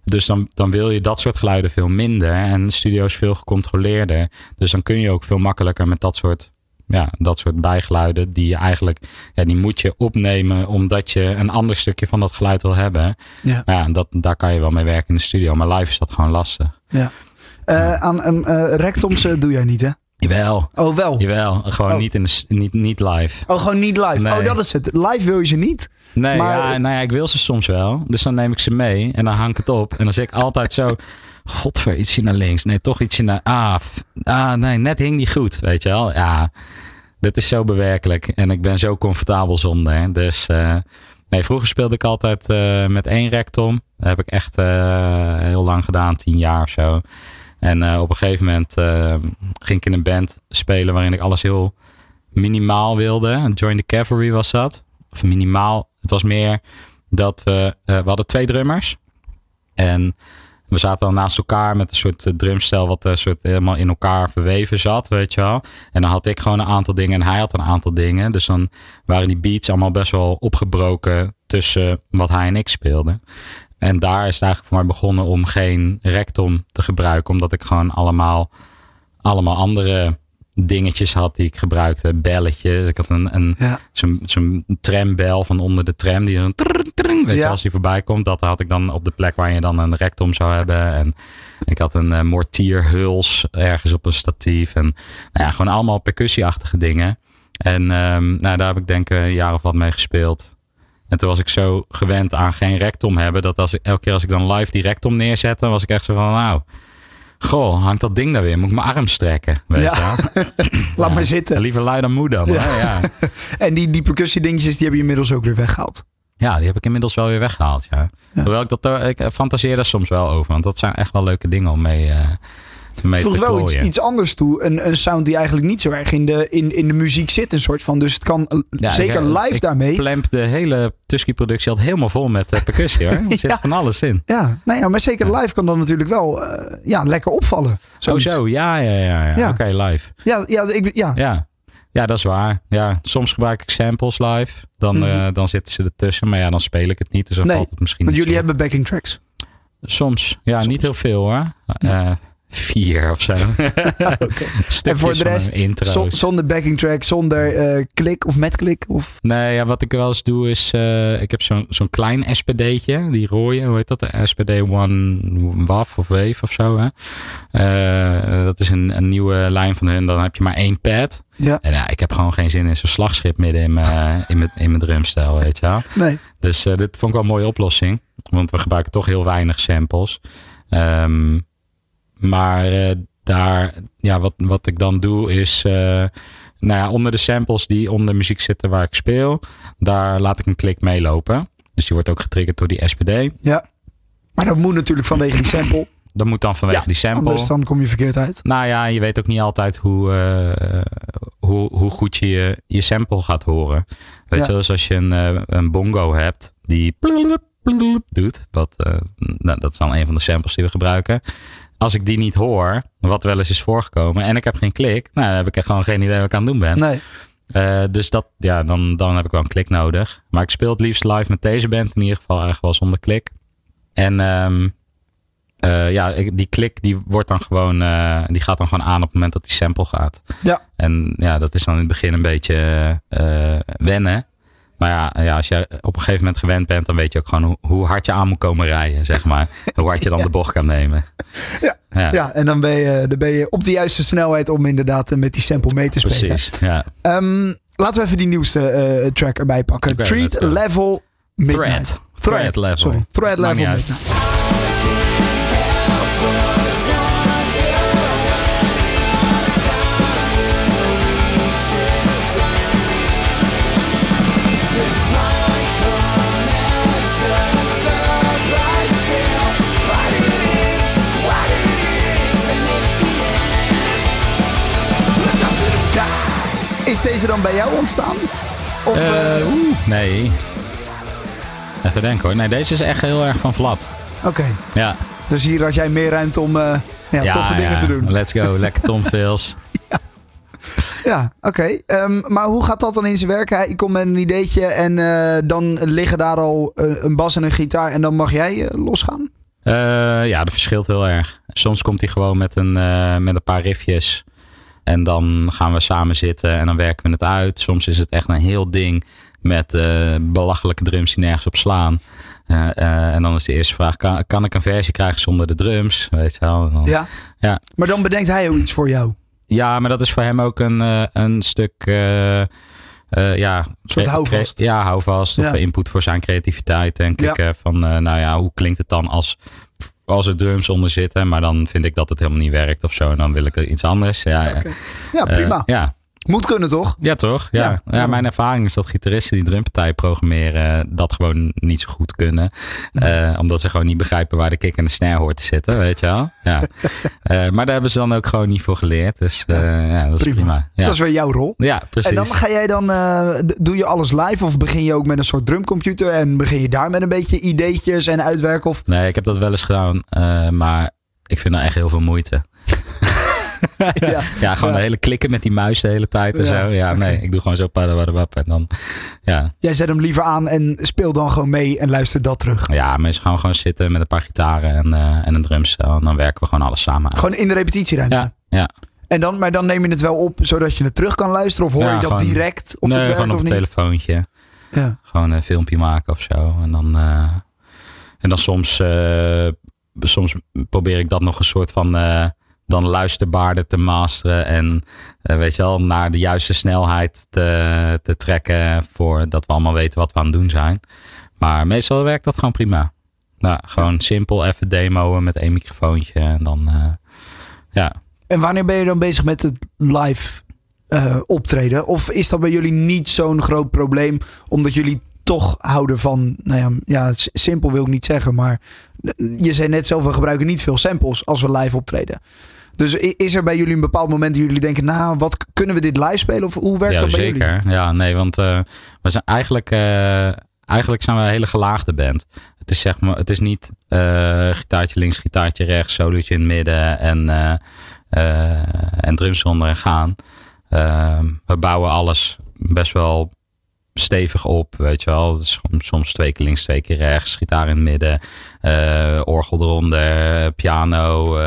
Dus dan, dan wil je dat soort geluiden veel minder. En de studio is veel gecontroleerder. Dus dan kun je ook veel makkelijker met dat soort ja, dat soort bijgeluiden die je eigenlijk, ja, die moet je opnemen omdat je een ander stukje van dat geluid wil hebben. Ja. Maar ja, dat, daar kan je wel mee werken in de studio. Maar live is dat gewoon lastig. Ja. Eh, aan een eh, rectoms eh, doe jij niet, hè? Jawel. Oh, wel. Jawel, gewoon Oh. niet, in de, niet, niet live. Oh, gewoon niet live. Nee. Oh, dat is het. Live wil je ze niet. Nee, Maar- ja, nou ja, ik wil ze soms wel. Dus dan neem ik ze mee en dan hang ik het op. En dan zeg ik altijd zo... Godver, ietsje naar links. Nee, toch ietsje naar... Ah, ah, nee, net hing die goed, weet je wel. Ja, dit is zo bewerkelijk. En ik ben zo comfortabel zonder. Dus... eh, nee, vroeger speelde ik altijd eh, met één rectum. Dat heb ik echt eh, heel lang gedaan, tien jaar of zo. En op een gegeven moment ging ik in een band spelen waarin ik alles heel minimaal wilde. Join the Cavalry was dat. Of minimaal. Het was meer dat we... we hadden twee drummers. En we zaten dan naast elkaar met een soort eh, drumstel wat een soort helemaal in elkaar verweven zat, weet je wel. En dan had ik gewoon een aantal dingen en hij had een aantal dingen. Dus dan waren die beats allemaal best wel opgebroken tussen wat hij en ik speelden. En daar is het eigenlijk voor mij begonnen om geen rectum te gebruiken, omdat ik gewoon allemaal, allemaal andere dingetjes had die ik gebruikte. Belletjes. Ik had een, een, Ja. zo'n zo'n trambel van onder de tram die een trrrr, trrrr, weet je, Ja. als die voorbij komt. Dat had ik dan op de plek waar je dan een rectum zou hebben. En ik had een eh, mortierhuls ergens op een statief. En nou ja, gewoon allemaal percussieachtige dingen. En ehm, nou, daar heb ik denk ik een jaar of wat mee gespeeld. En toen was ik zo gewend aan geen rectum hebben. Dat als ik, elke keer als ik dan live die rectum neerzette, was ik echt zo van nou... Goh, hangt dat ding daar weer? Moet ik mijn arm strekken? Weet Ja. wel? Laat Ja, maar zitten. Liever lui dan moe dan. Ja. Ja. En die, die percussie dingetjes, die heb je inmiddels ook weer weggehaald. Ja, die heb ik inmiddels wel weer weggehaald. Ja. Hoewel ik dat ik fantaseer daar soms wel over. Want dat zijn echt wel leuke dingen om mee, eh voegt te wel iets, anders toe. Een, een sound die eigenlijk niet zo erg in de, in, in de muziek zit, een soort van. Dus het kan eh, Ja, zeker ik, eh, live ik daarmee. plemp de hele Tusky-productie al helemaal vol met eh, percussie hoor. Er zit van alles in. Ja, nou ja, maar zeker live kan dat natuurlijk wel eh, ja, lekker opvallen. Oh Zoiets. zo, ja, ja, ja. ja. Ja. Oké, live. Ja, ja, ik, ja. Ja. ja, dat is waar. Ja, soms gebruik ik samples live. Dan, Mhm. eh, dan zitten ze ertussen. Maar ja, dan speel ik het niet. Dus dan Nee, valt het misschien want niet jullie zo hebben backing tracks. Soms. Ja, Soms. niet heel veel hoor. Eh, vier of zo. Stukjes En voor de rest. Zo- zonder backing track, zonder eh, klik of met klik. Of... Nee, ja, wat ik wel eens doe is, eh, ik heb zo'n zo'n klein SPD'tje, die rode, hoe heet dat? De SPD One WAF of Wave of zo. Hè? Eh, dat is een, een nieuwe lijn van hun, dan heb je maar één pad. Ja, En ja, ik heb gewoon geen zin in zo'n slagschip midden in mijn, in mijn, in mijn drumstijl, weet je wel. nee. Dus eh, dit vond ik wel een mooie oplossing, want we gebruiken toch heel weinig samples. Ehm, maar eh, daar, ja, wat, wat ik dan doe is, eh, nou ja, onder de samples die onder muziek zitten waar ik speel, daar laat ik een klik meelopen. Dus die wordt ook getriggerd door die SPD. Ja. Maar dat moet natuurlijk vanwege die sample. Dat moet dan vanwege ja, die sample. Anders dan kom je verkeerd uit. Nou ja, je weet ook niet altijd hoe, eh, hoe, hoe goed je, je je sample gaat horen. Weet Ja. je dus als je een, een bongo hebt die doet. Wat, nou, dat is dan een van de samples die we gebruiken. Als ik die niet hoor, wat wel eens is voorgekomen, en ik heb geen klik, nou, dan heb ik echt gewoon geen idee wat ik aan het doen ben. Nee. Eh, dus dat, ja, dan, dan heb ik wel een klik nodig. Maar ik speel het liefst live met deze band, in ieder geval eigenlijk wel zonder klik. En ehm, eh, ja, ik- die klik die wordt dan gewoon, eh, die gaat dan gewoon aan op het moment dat die sample gaat. Ja. En ja, dat is dan in het begin een beetje wennen. Maar ja, ja, als je op een gegeven moment gewend bent, dan weet je ook gewoon hoe, hoe hard je aan moet komen rijden, zeg maar. hoe hard je dan de bocht kan nemen. Ja. ja, Ja, en dan ben, je, dan ben je op de juiste snelheid om inderdaad eh, met die sample mee te spelen. precies. Ja. Ehm, laten we even die nieuwste eh, track erbij pakken. Treat. Level Midnight. Thread. Thread level. Sorry. Thread Level. Midnight. Is deze dan bij jou ontstaan? Of, Eh, eh, nee. Even denken hoor. Nee, deze is echt heel erg van Vlad. Oké, Ja. dus hier had jij meer ruimte om eh, ja, toffe dingen ja. te doen. Let's go. Lekker Tom Fails. Ja, oké. Ehm, maar hoe gaat dat dan in zijn werk? Hij komt met een ideetje en dan liggen daar al een bas en een gitaar en dan mag jij losgaan? Ja, dat verschilt heel erg. Soms komt hij gewoon met een, met een paar riffjes. En dan gaan we samen zitten en dan werken we het uit. Soms is het echt een heel ding met eh, belachelijke drums die nergens op slaan. Eh, eh, en dan is de eerste vraag, kan, kan ik een versie krijgen zonder de drums? Weet je wel? En dan- Ja. Ja. Maar dan bedenkt hij ook iets voor jou. Ja, maar dat is voor hem ook een, een stuk. ja, Een soort houvast. Ja, houvast. Of input voor zijn creativiteit, denk Ja. ik. van, nou ja, hoe klinkt het dan als, als er drums onder zitten? Maar dan vind ik dat het helemaal niet werkt of zo. En dan wil ik er iets anders. Ja, ja. Ja, Eh, prima. ja. Moet kunnen toch? ja, toch? Ja. Ja, mijn ervaring is dat gitaristen die drumpartijen programmeren dat gewoon niet zo goed kunnen. Eh, omdat ze gewoon niet begrijpen waar de kick en de snare hoort te zitten, weet je wel. Ja. Eh, maar daar hebben ze dan ook gewoon niet voor geleerd. Dus eh, ja, dat is Prima. prima. Ja. Dat is weer jouw rol. Ja, precies. En dan ga jij dan, eh, doe je alles live of begin je ook met een soort drumcomputer en begin je daar met een beetje ideetjes en uitwerken? Of... Nee, ik heb dat wel eens gedaan, eh, maar ik vind er echt heel veel moeite. Ja. Ja, gewoon de hele klikken met die muis de hele tijd en Ja, zo. Ja, nee, ik doe gewoon zo paddelwaddenwap en dan, ja. Jij zet hem liever aan en speel dan gewoon mee en luister dat terug. Ja, mensen gaan gewoon zitten met een paar gitaren en, eh, en een drumstel en dan werken we gewoon alles samen uit. Gewoon in de repetitieruimte. Ja, ja. En dan, maar dan neem je het wel op zodat je het terug kan luisteren of hoor Ja, je dat gewoon- direct of nee, het werkt gewoon op een telefoontje. Ja. Gewoon een filmpje maken of zo. En dan, eh, en dan soms, eh, soms probeer ik dat nog een soort van dan luisterbaarder te masteren. En eh, weet je wel, naar de juiste snelheid te, te trekken. Voordat we allemaal weten wat we aan het doen zijn. Maar meestal werkt dat gewoon prima. Nou, gewoon simpel even demoen met één microfoontje. En dan, eh, ja. En wanneer ben je dan bezig met het live eh, optreden? Of is dat bij jullie niet zo'n groot probleem omdat jullie toch houden van, nou ja, ja, simpel wil ik niet zeggen, maar je zei net zelf, we gebruiken niet veel samples als we live optreden. Dus is er bij jullie een bepaald moment dat jullie denken, nou, wat kunnen we dit live spelen? Of hoe werkt ja, dat bij jullie? zeker. Ja, nee, want eh, we zijn eigenlijk, eh, eigenlijk zijn we een hele gelaagde band. Het is zeg maar, het is niet eh, gitaartje links, gitaartje rechts, solootje in het midden en, en drums onder en gaan. Ehm, we bouwen alles best wel stevig op, weet je wel. Het is soms- twee keer links, twee keer rechts, gitaar in het midden, orgel eronder, piano.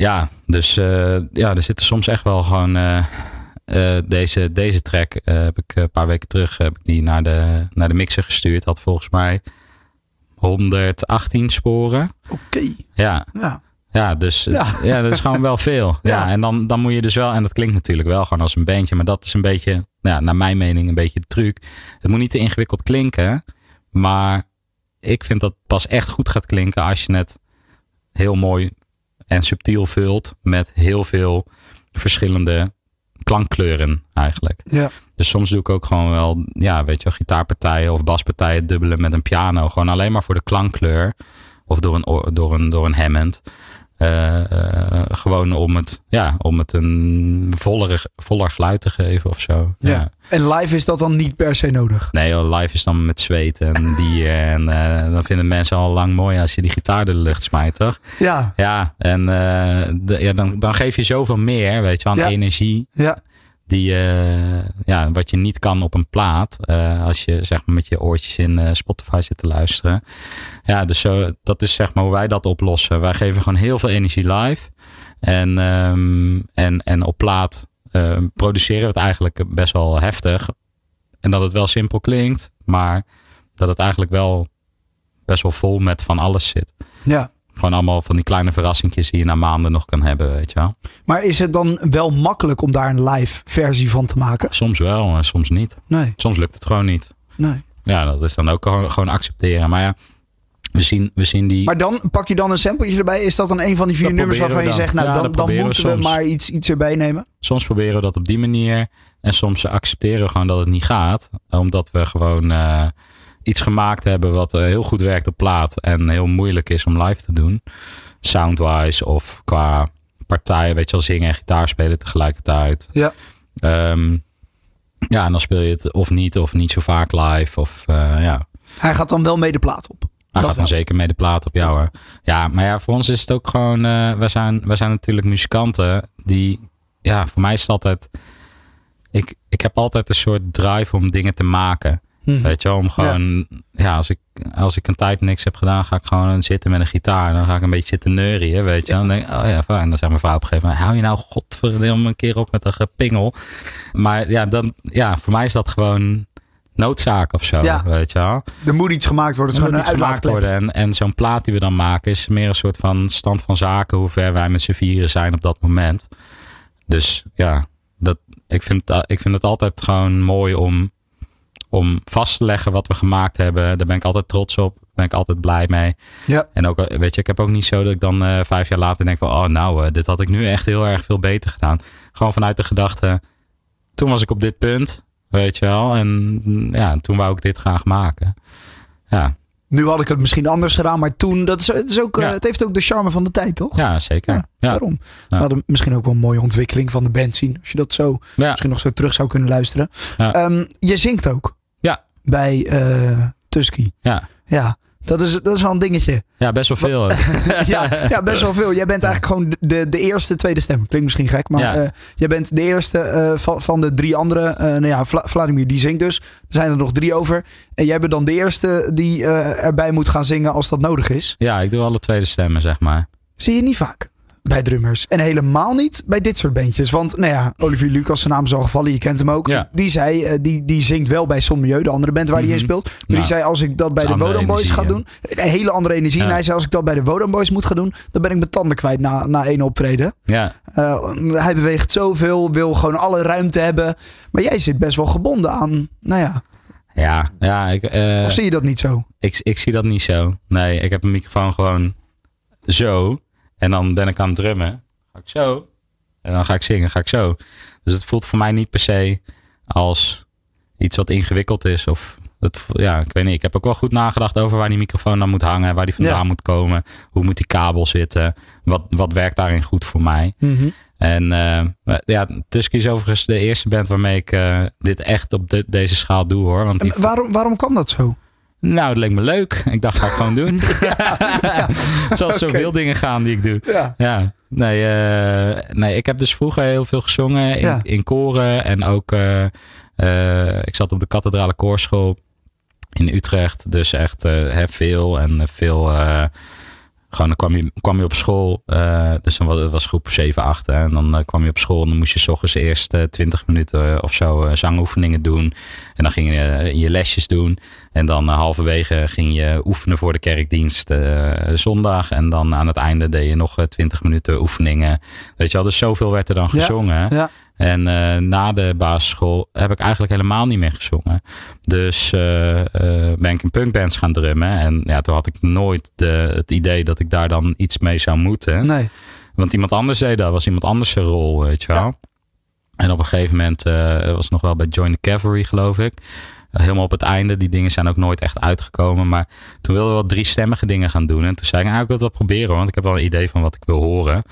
Ja, dus eh, ja, er zitten soms echt wel gewoon. eh, eh, deze, deze track heb ik een paar weken terug heb ik die naar de, naar de mixer gestuurd. Had volgens mij 118 sporen. Oké, Ja, ja. ja dus ja. Dat is gewoon wel veel. Ja. Ja. en dan, dan moet je dus wel, en dat klinkt natuurlijk wel gewoon als een bandje, maar dat is een beetje, nou ja, naar mijn mening, een beetje de truc. Het moet niet te ingewikkeld klinken, maar ik vind dat pas echt goed gaat klinken als je het heel mooi en subtiel vult met heel veel verschillende klankkleuren eigenlijk. ja. Dus soms doe ik ook gewoon wel, ja, weet je gitaarpartijen of baspartijen dubbelen met een piano. Gewoon alleen maar voor de klankkleur. Of door een, oor- door een, door een Hammond. Eh, eh, gewoon om het, ja, om het een voller, voller geluid te geven of zo. Ja. En live is dat dan niet per se nodig? Nee, joh, live is dan met zweet en bier. en eh, dan vinden mensen al lang mooi als je die gitaar door de lucht smijt, toch? Ja, Ja, en de, ja, dan, dan geef je zoveel meer, weet je aan Ja. energie. ja. Die, eh, ja, wat je niet kan op een plaat. eh, als je zeg maar met je oortjes in eh, Spotify zit te luisteren. Ja, dus zo, dat is zeg maar hoe wij dat oplossen. Wij geven gewoon heel veel energie live. En, ehm, en, en op plaat produceren we het eigenlijk best wel heftig. En dat het wel simpel klinkt. Maar dat het eigenlijk wel best wel vol met van alles zit. ja. Gewoon allemaal van die kleine verrassingjes die je na maanden nog kan hebben, weet je wel. Maar is het dan wel makkelijk om daar een live versie van te maken? Soms wel en soms niet. Nee, Soms lukt het gewoon niet. nee. Ja, dat is dan ook gewoon, accepteren. Maar ja, we zien, we zien die. Maar dan pak je dan een sampletje erbij. Is dat dan een van die vier Dat nummers waarvan je zegt, nou dan. Ja, dan, we moeten we, maar iets, iets erbij nemen? Soms proberen we dat op die manier. En soms accepteren we gewoon dat het niet gaat. Omdat we gewoon eh, iets gemaakt hebben wat eh, heel goed werkt op plaat. En heel moeilijk is om live te doen. Soundwise of qua partijen, weet je wel, zingen en gitaar spelen tegelijkertijd. Ja. Ehm, ja, en dan speel je het of niet, of niet zo vaak live. Of eh, ja, Hij gaat dan wel mee de plaat op. Hij Dat gaat dan zeker mee de plaat op jou. hoor. Ja, maar ja, voor ons is het ook gewoon. eh wij, zijn, wij zijn natuurlijk muzikanten die. Ja, voor mij is het altijd. Ik, ik heb altijd een soort drive om dingen te maken. Mhm. Weet je wel, om gewoon, ja, als, ik, als ik een tijd niks heb gedaan, ga ik gewoon zitten met een gitaar. En dan ga ik een beetje zitten neurien, weet je. Dan denk ik, oh ja, fijn. En dan zegt mijn vrouw op een gegeven moment, hou je nou godverdomme een keer op met een gepingel. Maar ja, dan, ja, voor mij is dat gewoon noodzaak of zo, Ja. weet je wel. Er moet iets gemaakt worden. Er moet iets gemaakt worden. En, en zo'n plaat die we dan maken is meer een soort van stand van zaken. Hoe ver wij met z'n vieren zijn op dat moment. Dus ja, dat, ik, vind, ik vind het altijd gewoon mooi om, om vast te leggen wat we gemaakt hebben. Daar ben ik altijd trots op. Daar ben ik altijd blij mee. Ja. En ook, weet je, ik heb ook niet zo dat ik dan eh, vijf jaar later denk van... Oh nou, eh, dit had ik nu echt heel erg veel beter gedaan. Gewoon vanuit de gedachte... Toen was ik op dit punt, weet je wel. En mm, ja, toen wou ik dit graag maken. Ja, Nu had ik het misschien anders gedaan, maar toen, dat is, ook, eh, het heeft ook de charme van de tijd, toch? ja zeker. Ja, Ja, Daarom. We hadden misschien ook wel een mooie ontwikkeling van de band zien. Als je dat zo misschien nog zo terug zou kunnen luisteren. Ehm, je zingt ook. Bij eh Tusky. Ja. Ja. Dat is, dat is wel een dingetje. ja, best wel veel. ja, ja, best wel veel. Jij bent eigenlijk gewoon de, de eerste tweede stem. Klinkt misschien gek, maar Ja. eh, jij bent de eerste eh, van, van de drie andere. eh nou ja, Vla- Vladimir die zingt dus. Er zijn er nog drie over. En jij bent dan de eerste die erbij moet gaan zingen als dat nodig is. Ja, ik doe alle tweede stemmen, zeg maar. Zie je niet vaak bij drummers. En helemaal niet bij dit soort bandjes. Want nou ja, Olivier Lucas, zijn naam is al gevallen. Je kent hem ook. Ja. Die zei, eh, die, die zingt wel bij Son Milieu, de andere band waar hij in Mhm. speelt. Maar Nou, die zei, als ik dat bij de Wodan Boys ga doen. Een hele andere energie. Ja. En hij zei, als ik dat bij de Wodan Boys moet gaan doen. Dan ben ik mijn tanden kwijt na, na één optreden. Ja, Eh, hij beweegt zoveel, wil gewoon alle ruimte hebben. Maar jij zit best wel gebonden aan, nou ja. ja, ja ik, eh, Of zie je dat niet zo? ik, ik zie dat niet zo. Nee, ik heb een microfoon gewoon zo. En dan ben ik aan het drummen. Ga ik zo. En dan ga ik zingen, ga ik zo. Dus het voelt voor mij niet per se als iets wat ingewikkeld is. Of het, ja, ik weet niet. Ik heb ook wel goed nagedacht over waar die microfoon dan moet hangen. Waar die vandaan Ja. moet komen. Hoe moet die kabel zitten. Wat, wat werkt daarin goed voor mij. En eh, ja, Tusky is overigens de eerste band waarmee ik eh, dit echt op de- deze schaal doe hoor. Want En waarom, waarom kwam dat zo? Nou, het leek me leuk. Ik dacht, ga ik gewoon doen. Zoals zoveel dingen gaan die ik doe. Ja. Ja, nee, eh, nee, ik heb dus vroeger heel veel gezongen in, in koren. En ook, eh, eh, ik zat op de kathedrale koorschool in Utrecht. Dus echt veel en veel... eh, gewoon dan kwam je, kwam je op school. eh, dus dan was, was groep 7, 8. Hè, en dan eh, kwam je op school en dan moest je 's ochtends eerst eh, 20 minuten of zo eh, zangoefeningen doen. En dan ging je eh, je lesjes doen. En dan eh, halverwege ging je oefenen voor de kerkdienst eh, zondag. En dan aan het einde deed je nog eh, 20 minuten oefeningen. Weet je wel, dus zoveel werd er dan Ja, gezongen. ja. En eh, na de basisschool heb ik eigenlijk helemaal niet meer gezongen. Dus eh, eh, ben ik in punkbands gaan drummen. En ja, toen had ik nooit de, het idee dat ik daar dan iets mee zou moeten. Nee. Want iemand anders deed dat, was iemand anders zijn rol, weet je wel. Ja. En op een gegeven moment was het nog wel bij Join the Cavalry, geloof ik. Helemaal op het einde. Die dingen zijn ook nooit echt uitgekomen. Maar toen wilden we wat driestemmige dingen gaan doen. En toen zei ik, nou, ik wil wel proberen. Want ik heb wel een idee van wat ik wil horen.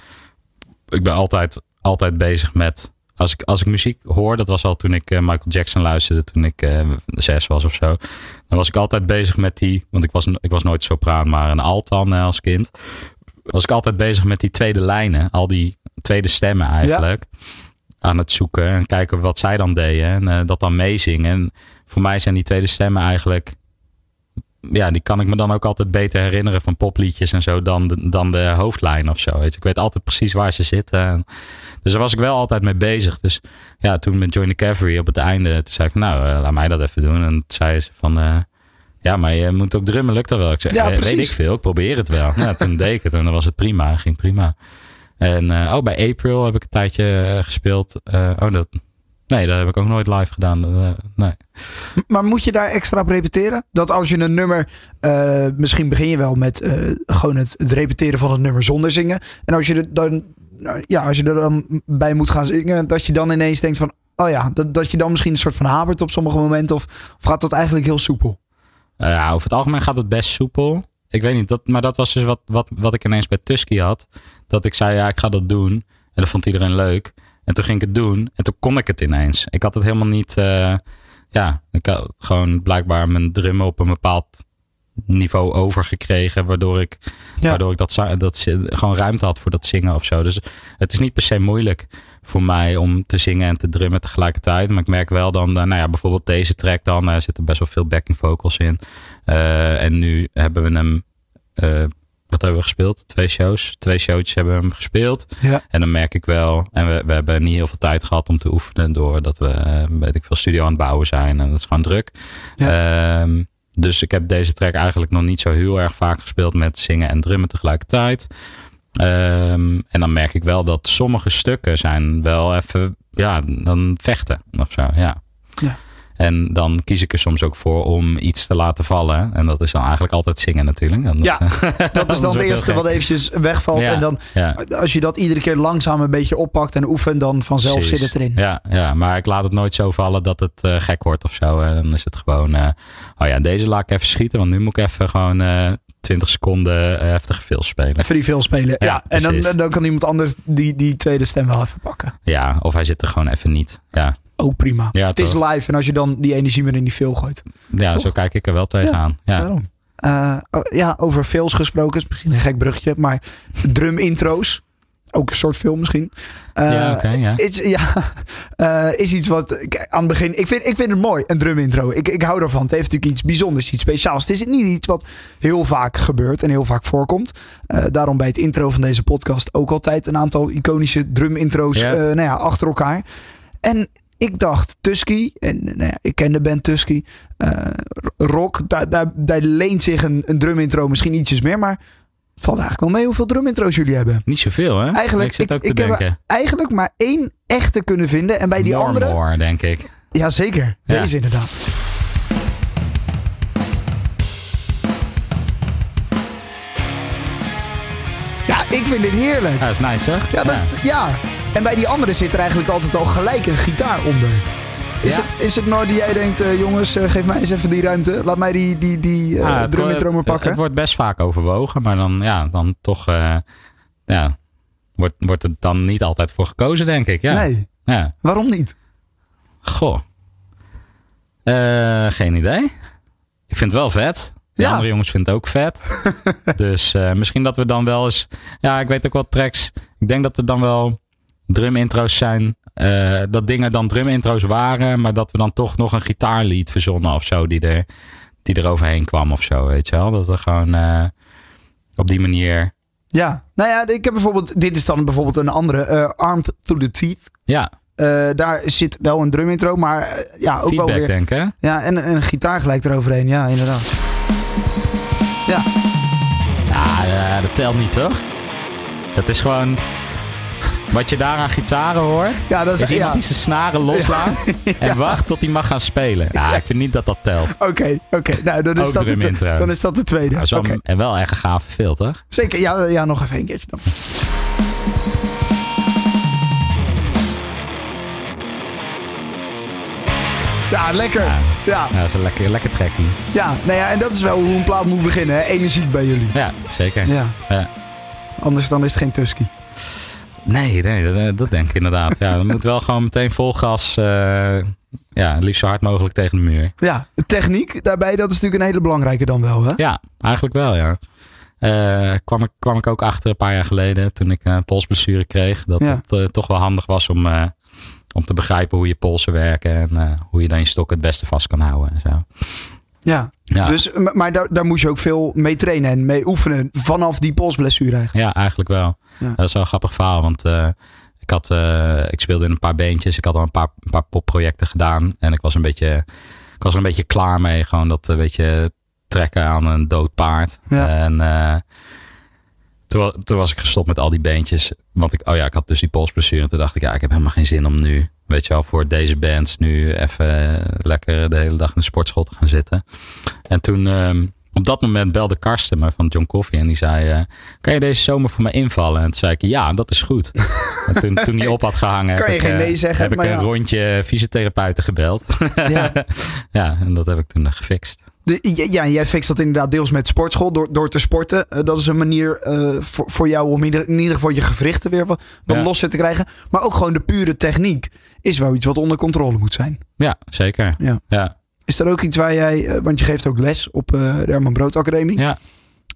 Ik ben altijd, altijd bezig met... Als ik, als ik muziek hoor, dat was al toen ik eh, Michael Jackson luisterde. Toen ik eh, zes was of zo. Dan was ik altijd bezig met die... Want ik was, ik was nooit sopraan, maar een alt dan eh, als kind. Was ik altijd bezig met die tweede lijnen. Al die tweede stemmen eigenlijk. Aan het zoeken en kijken wat zij dan deden. En eh, dat dan meezingen. En voor mij zijn die tweede stemmen eigenlijk ja, die kan ik me dan ook altijd beter herinneren van popliedjes en zo dan de, dan de hoofdlijn of zo. Weet je. Ik weet altijd precies waar ze zitten. En- dus daar was ik wel altijd mee bezig. Dus ja, toen met Join the Cavalry op het einde, toen zei ik, nou, eh, laat mij dat even doen. En toen zei ze van, eh, ja, maar je moet ook drummen, lukt dat wel? Ik zei, Ja, "Eh, weet precies. ik veel, ik probeer het wel. ja, toen deed ik het en dan was het prima, ging prima. En eh, oh, bij April heb ik een tijdje gespeeld. Oh, dat, nee, dat heb ik ook nooit live gedaan. Eh, nee. Maar moet je daar extra op repeteren? Dat als je een nummer, eh, misschien begin je wel met eh, gewoon het, het repeteren van het nummer zonder zingen. En als je er dan, nou ja, als je er dan bij moet gaan zingen, dat je dan ineens denkt van, oh ja, dat, dat je dan misschien een soort van habert op sommige momenten. Of, of gaat dat eigenlijk heel soepel? Nou ja, over het algemeen gaat het best soepel. Ik weet niet, dat, maar dat was dus wat, wat, wat ik ineens bij Tusky had. Dat ik zei, ja, ik ga dat doen. En dat vond iedereen leuk. En toen ging ik het doen. En toen kon ik het ineens. Ik had het helemaal niet... eh, ja, ik had gewoon blijkbaar mijn drummen op een bepaald niveau overgekregen. Waardoor ik, Ja. waardoor ik dat, dat gewoon ruimte had voor dat zingen of zo. Dus het is niet per se moeilijk voor mij om te zingen en te drummen tegelijkertijd. Maar ik merk wel dan, eh, nou ja, bijvoorbeeld deze track dan, daar zitten best wel veel backing vocals in. Eh, en nu hebben we hem, eh, hebben we gespeeld? Twee shows. Twee showtjes hebben we hem gespeeld. Ja. En dan merk ik wel, en we, we hebben niet heel veel tijd gehad om te oefenen, doordat we, eh, weet ik veel, studio aan het bouwen zijn. En dat is gewoon druk. Ehm, dus ik heb deze track eigenlijk nog niet zo heel erg vaak gespeeld met zingen en drummen tegelijkertijd. Ehm, en dan merk ik wel dat sommige stukken zijn wel even, ja, dan vechten of zo, ja. En dan kies ik er soms ook voor om iets te laten vallen. En dat is dan eigenlijk altijd zingen natuurlijk. Anders- Ja, Dat is dan het eerste wat eventjes wegvalt. Ja, En dan, ja. als je dat iedere keer langzaam een beetje oppakt en oefent, dan vanzelf Precies. zit het erin. Ja, ja, maar ik laat het nooit zo vallen dat het eh, gek wordt of zo. En dan is het gewoon, eh, oh ja, deze laat ik even schieten. Want nu moet ik even gewoon eh 20 seconden heftige fills spelen. Even die veel spelen. Ja, Ja, en dan, dan kan iemand anders die, die tweede stem wel even pakken. Ja, of hij zit er gewoon even niet. Ja, Ook prima. Ja, het is live en als je dan die energie meer in die veel gooit. ja Toch? zo kijk ik er wel tegenaan. Ja. Daarom. Eh, oh, ja, over films gesproken. Is misschien een gek bruggetje. Maar drum intro's. Ook een soort film misschien. Eh, Ja, ja. Is, ja, eh, is iets wat kijk, aan het begin. Ik vind, ik vind het mooi, een drum intro. Ik, ik hou ervan. Het heeft natuurlijk iets bijzonders, iets speciaals. Het is niet iets wat heel vaak gebeurt en heel vaak voorkomt. Daarom bij het intro van deze podcast ook altijd een aantal iconische drum intro's Ja. eh, nou ja, achter elkaar. En ik dacht Tusky, en nou ja, ik ken de band Tusky. eh, rock, daar, daar, daar leent zich een, een drum intro misschien ietsjes meer. Maar valt eigenlijk wel mee hoeveel drum intro's jullie hebben. Niet zoveel, hè? Eigenlijk, ik zit ik, ik heb eigenlijk maar één echte kunnen vinden. En bij die More andere. More, denk ik. Ja, zeker. Ja. Deze inderdaad. Ik vind dit heerlijk. Ja, dat is nice, zeg. Ja, dat Is, ja. En bij die andere zit er eigenlijk altijd al gelijk een gitaar onder. Is, Ja. het, is het nou die jij denkt, eh, jongens, eh, geef mij eens even die ruimte. Laat mij die, die, die Ah, drum Het, pakken. het wordt best vaak overwogen, maar dan, ja, dan toch, ja, wordt, wordt het dan niet altijd voor gekozen, denk ik. Ja. Nee, ja. waarom niet? Goh. Geen idee. Ik vind het wel vet. De Ja. andere jongens vinden het ook vet. dus eh, misschien dat we dan wel eens... Ja, ik weet ook wat tracks. Ik denk dat er dan wel drum intro's zijn. eh, dat dingen dan drum intro's waren. Maar dat we dan toch nog een gitaarlied verzonnen of zo. Die er, die er overheen kwam of zo. Weet je wel. Dat we gewoon eh, op die manier... Ja, nou ja, ik heb bijvoorbeeld, dit is dan bijvoorbeeld een andere, Armed Through the Teeth. Ja, daar zit wel een drum intro, maar ja, ook wel feedback weer. denk hè? Ja, en, en een gitaar gelijk eroverheen. Ja, inderdaad. Ja, Ja, dat telt niet toch? Dat is gewoon... Wat je daar aan gitaren hoort... ja dat is, is iemand ja. die zijn snaren loslaat en wacht tot hij mag gaan spelen. Ja, ik vind niet dat dat telt. Oké, oké. Nou, dan is, dat de, dan is dat de tweede. Dat is wel. En wel echt een gave filter. Zeker, ja, ja, nog even een keertje dan. Ja, lekker. Ja. Ja, Ja, dat is een lekker, lekker trackie. ja. Nou ja, en dat is wel hoe een plaat moet beginnen. Hè? Energiek bij jullie. Ja, zeker. Ja, Ja. anders dan is het geen Tusky. Nee, nee dat, dat denk ik inderdaad. Ja, dan moet wel gewoon meteen vol gas. eh, ja, liefst zo hard mogelijk tegen de muur. Ja, techniek daarbij, dat is natuurlijk een hele belangrijke dan wel, hè? Ja, eigenlijk wel, ja. Eh, kwam, ik, kwam ik ook achter een paar jaar geleden toen ik een polsblessure kreeg. Dat Ja. het eh, toch wel handig was om, eh, om te begrijpen hoe je polsen werken. En eh, hoe je dan je stok het beste vast kan houden. En zo. Ja, Ja, dus, maar daar, daar moest je ook veel mee trainen en mee oefenen vanaf die polsblessure eigenlijk. ja eigenlijk wel. Ja. Dat is wel een grappig verhaal. Want eh, ik, had, eh, ik speelde in een paar beentjes. Ik had al een paar, een paar popprojecten gedaan. En ik was een beetje, ik was er een beetje klaar mee. Gewoon dat een beetje trekken aan een dood paard. Ja. En toen, toen was ik gestopt met al die beentjes. Want ik, oh ja, ik had dus die polsblessure. En toen dacht ik, ja, ik heb helemaal geen zin om nu, weet je wel, voor deze bands nu even lekker de hele dag in de sportschool te gaan zitten. En toen, ehm, op dat moment belde Karsten me van John Coffee en die zei, eh, kan je deze zomer voor me invallen? En toen zei ik, ja, dat is goed. en toen, toen hij op had gehangen, Kan heb je ik, geen eh, nee zeggen, heb ik maar een ja. rondje fysiotherapeuten gebeld. Ja. ja, en dat heb ik toen eh, gefixt. De, ja, jij fixt dat inderdaad deels met sportschool, door, door te sporten. Eh, dat is een manier eh, voor, voor jou om in ieder, in ieder geval je gewrichten weer wat, wat Ja. losser te krijgen. Maar ook gewoon de pure techniek is wel iets wat onder controle moet zijn. Ja, zeker. Ja. ja. Is er ook iets waar jij, eh, want je geeft ook les op de Herman Brood Academie. Ja.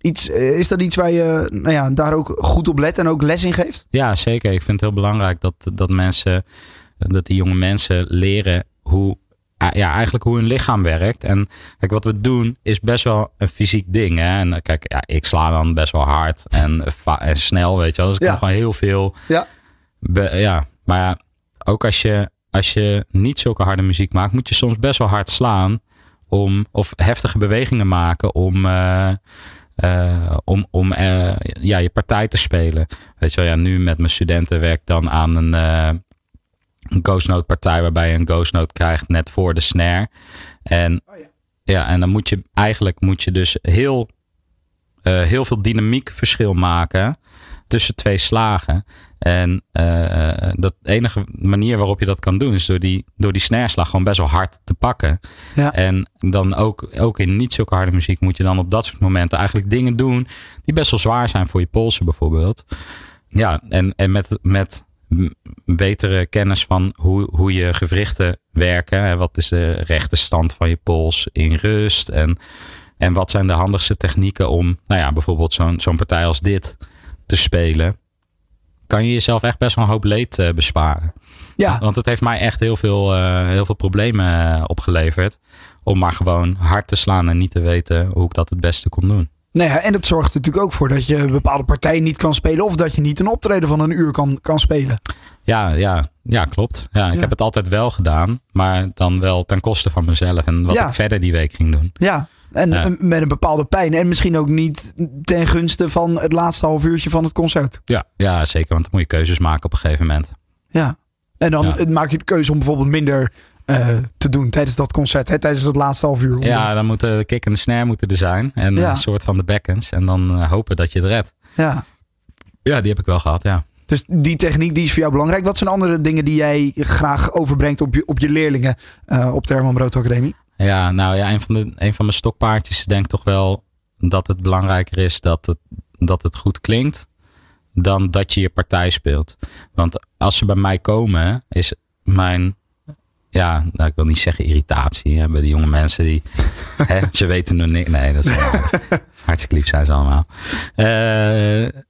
iets, is dat iets waar je nou ja, daar ook goed op let en ook les in geeft? Ja, zeker. Ik vind het heel belangrijk dat, dat mensen, dat die jonge mensen leren hoe, ja, eigenlijk hoe hun lichaam werkt. En kijk, wat we doen is best wel een fysiek ding. Hè? En eh, kijk, ja, ik sla dan best wel hard en, va- en snel, weet je wel. Dus ik Ja. kan gewoon heel veel. Ja. Be- ja, maar ja, ook als je, als je niet zulke harde muziek maakt, moet je soms best wel hard slaan. Om, of heftige bewegingen maken om, eh, eh, om, om eh, ja, je partij te spelen. Weet je wel, ja, nu met mijn studenten werk ik dan aan een, eh een ghost note partij waarbij je een ghost note krijgt net voor de snare. En, ja. en dan moet je eigenlijk moet je dus heel, eh, heel veel dynamiek verschil maken tussen twee slagen. En eh dat enige manier waarop je dat kan doen is door die, door die snareslag gewoon best wel hard te pakken. Ja. En dan ook, ook in niet zulke harde muziek moet je dan op dat soort momenten eigenlijk dingen doen die best wel zwaar zijn voor je polsen bijvoorbeeld. Ja, en, en met, met betere kennis van hoe, hoe je gewrichten werken. Hè, wat is de rechte stand van je pols in rust? En, en wat zijn de handigste technieken om, nou ja, bijvoorbeeld zo'n zo'n partij als dit te spelen? Kan je jezelf echt best wel een hoop leed eh, besparen. Ja, Want het heeft mij echt heel veel, eh, heel veel problemen eh, opgeleverd. Om maar gewoon hard te slaan en niet te weten hoe ik dat het beste kon doen. Nou ja, en dat zorgt er natuurlijk ook voor dat je bepaalde partijen niet kan spelen. Of dat je niet een optreden van een uur kan, kan spelen. Ja, ja, ja klopt. Ja, ik Ja. heb het altijd wel gedaan. Maar dan wel ten koste van mezelf. En wat Ja. ik verder die week ging doen. Ja, en Ja. met een bepaalde pijn. En misschien ook niet ten gunste van het laatste half uurtje van het concert. Ja, ja, zeker. Want dan moet je keuzes maken op een gegeven moment. Ja. En dan maak je de keuze om bijvoorbeeld minder eh, te doen tijdens dat concert. Hè, tijdens het laatste half uur. Ja, dan moeten de kick en de snare moeten er zijn. En Ja. een soort van de bekkens. En dan eh, hopen dat je het redt. ja. Ja, die heb ik wel gehad, ja. Dus die techniek die is voor jou belangrijk. Wat zijn andere dingen die jij graag overbrengt op je, op je leerlingen eh, op de Herman Brood Academie? Ja, nou ja, een van, de, een van mijn stokpaardjes is denk ik toch wel dat het belangrijker is dat het, dat het goed klinkt dan dat je je partij speelt. Want als ze bij mij komen, is mijn, ja, nou, ik wil niet zeggen irritatie hè, bij de jonge mensen die, hè, ze weten nog niks. Nee, dat is hartstikke lief zijn ze allemaal. Eh,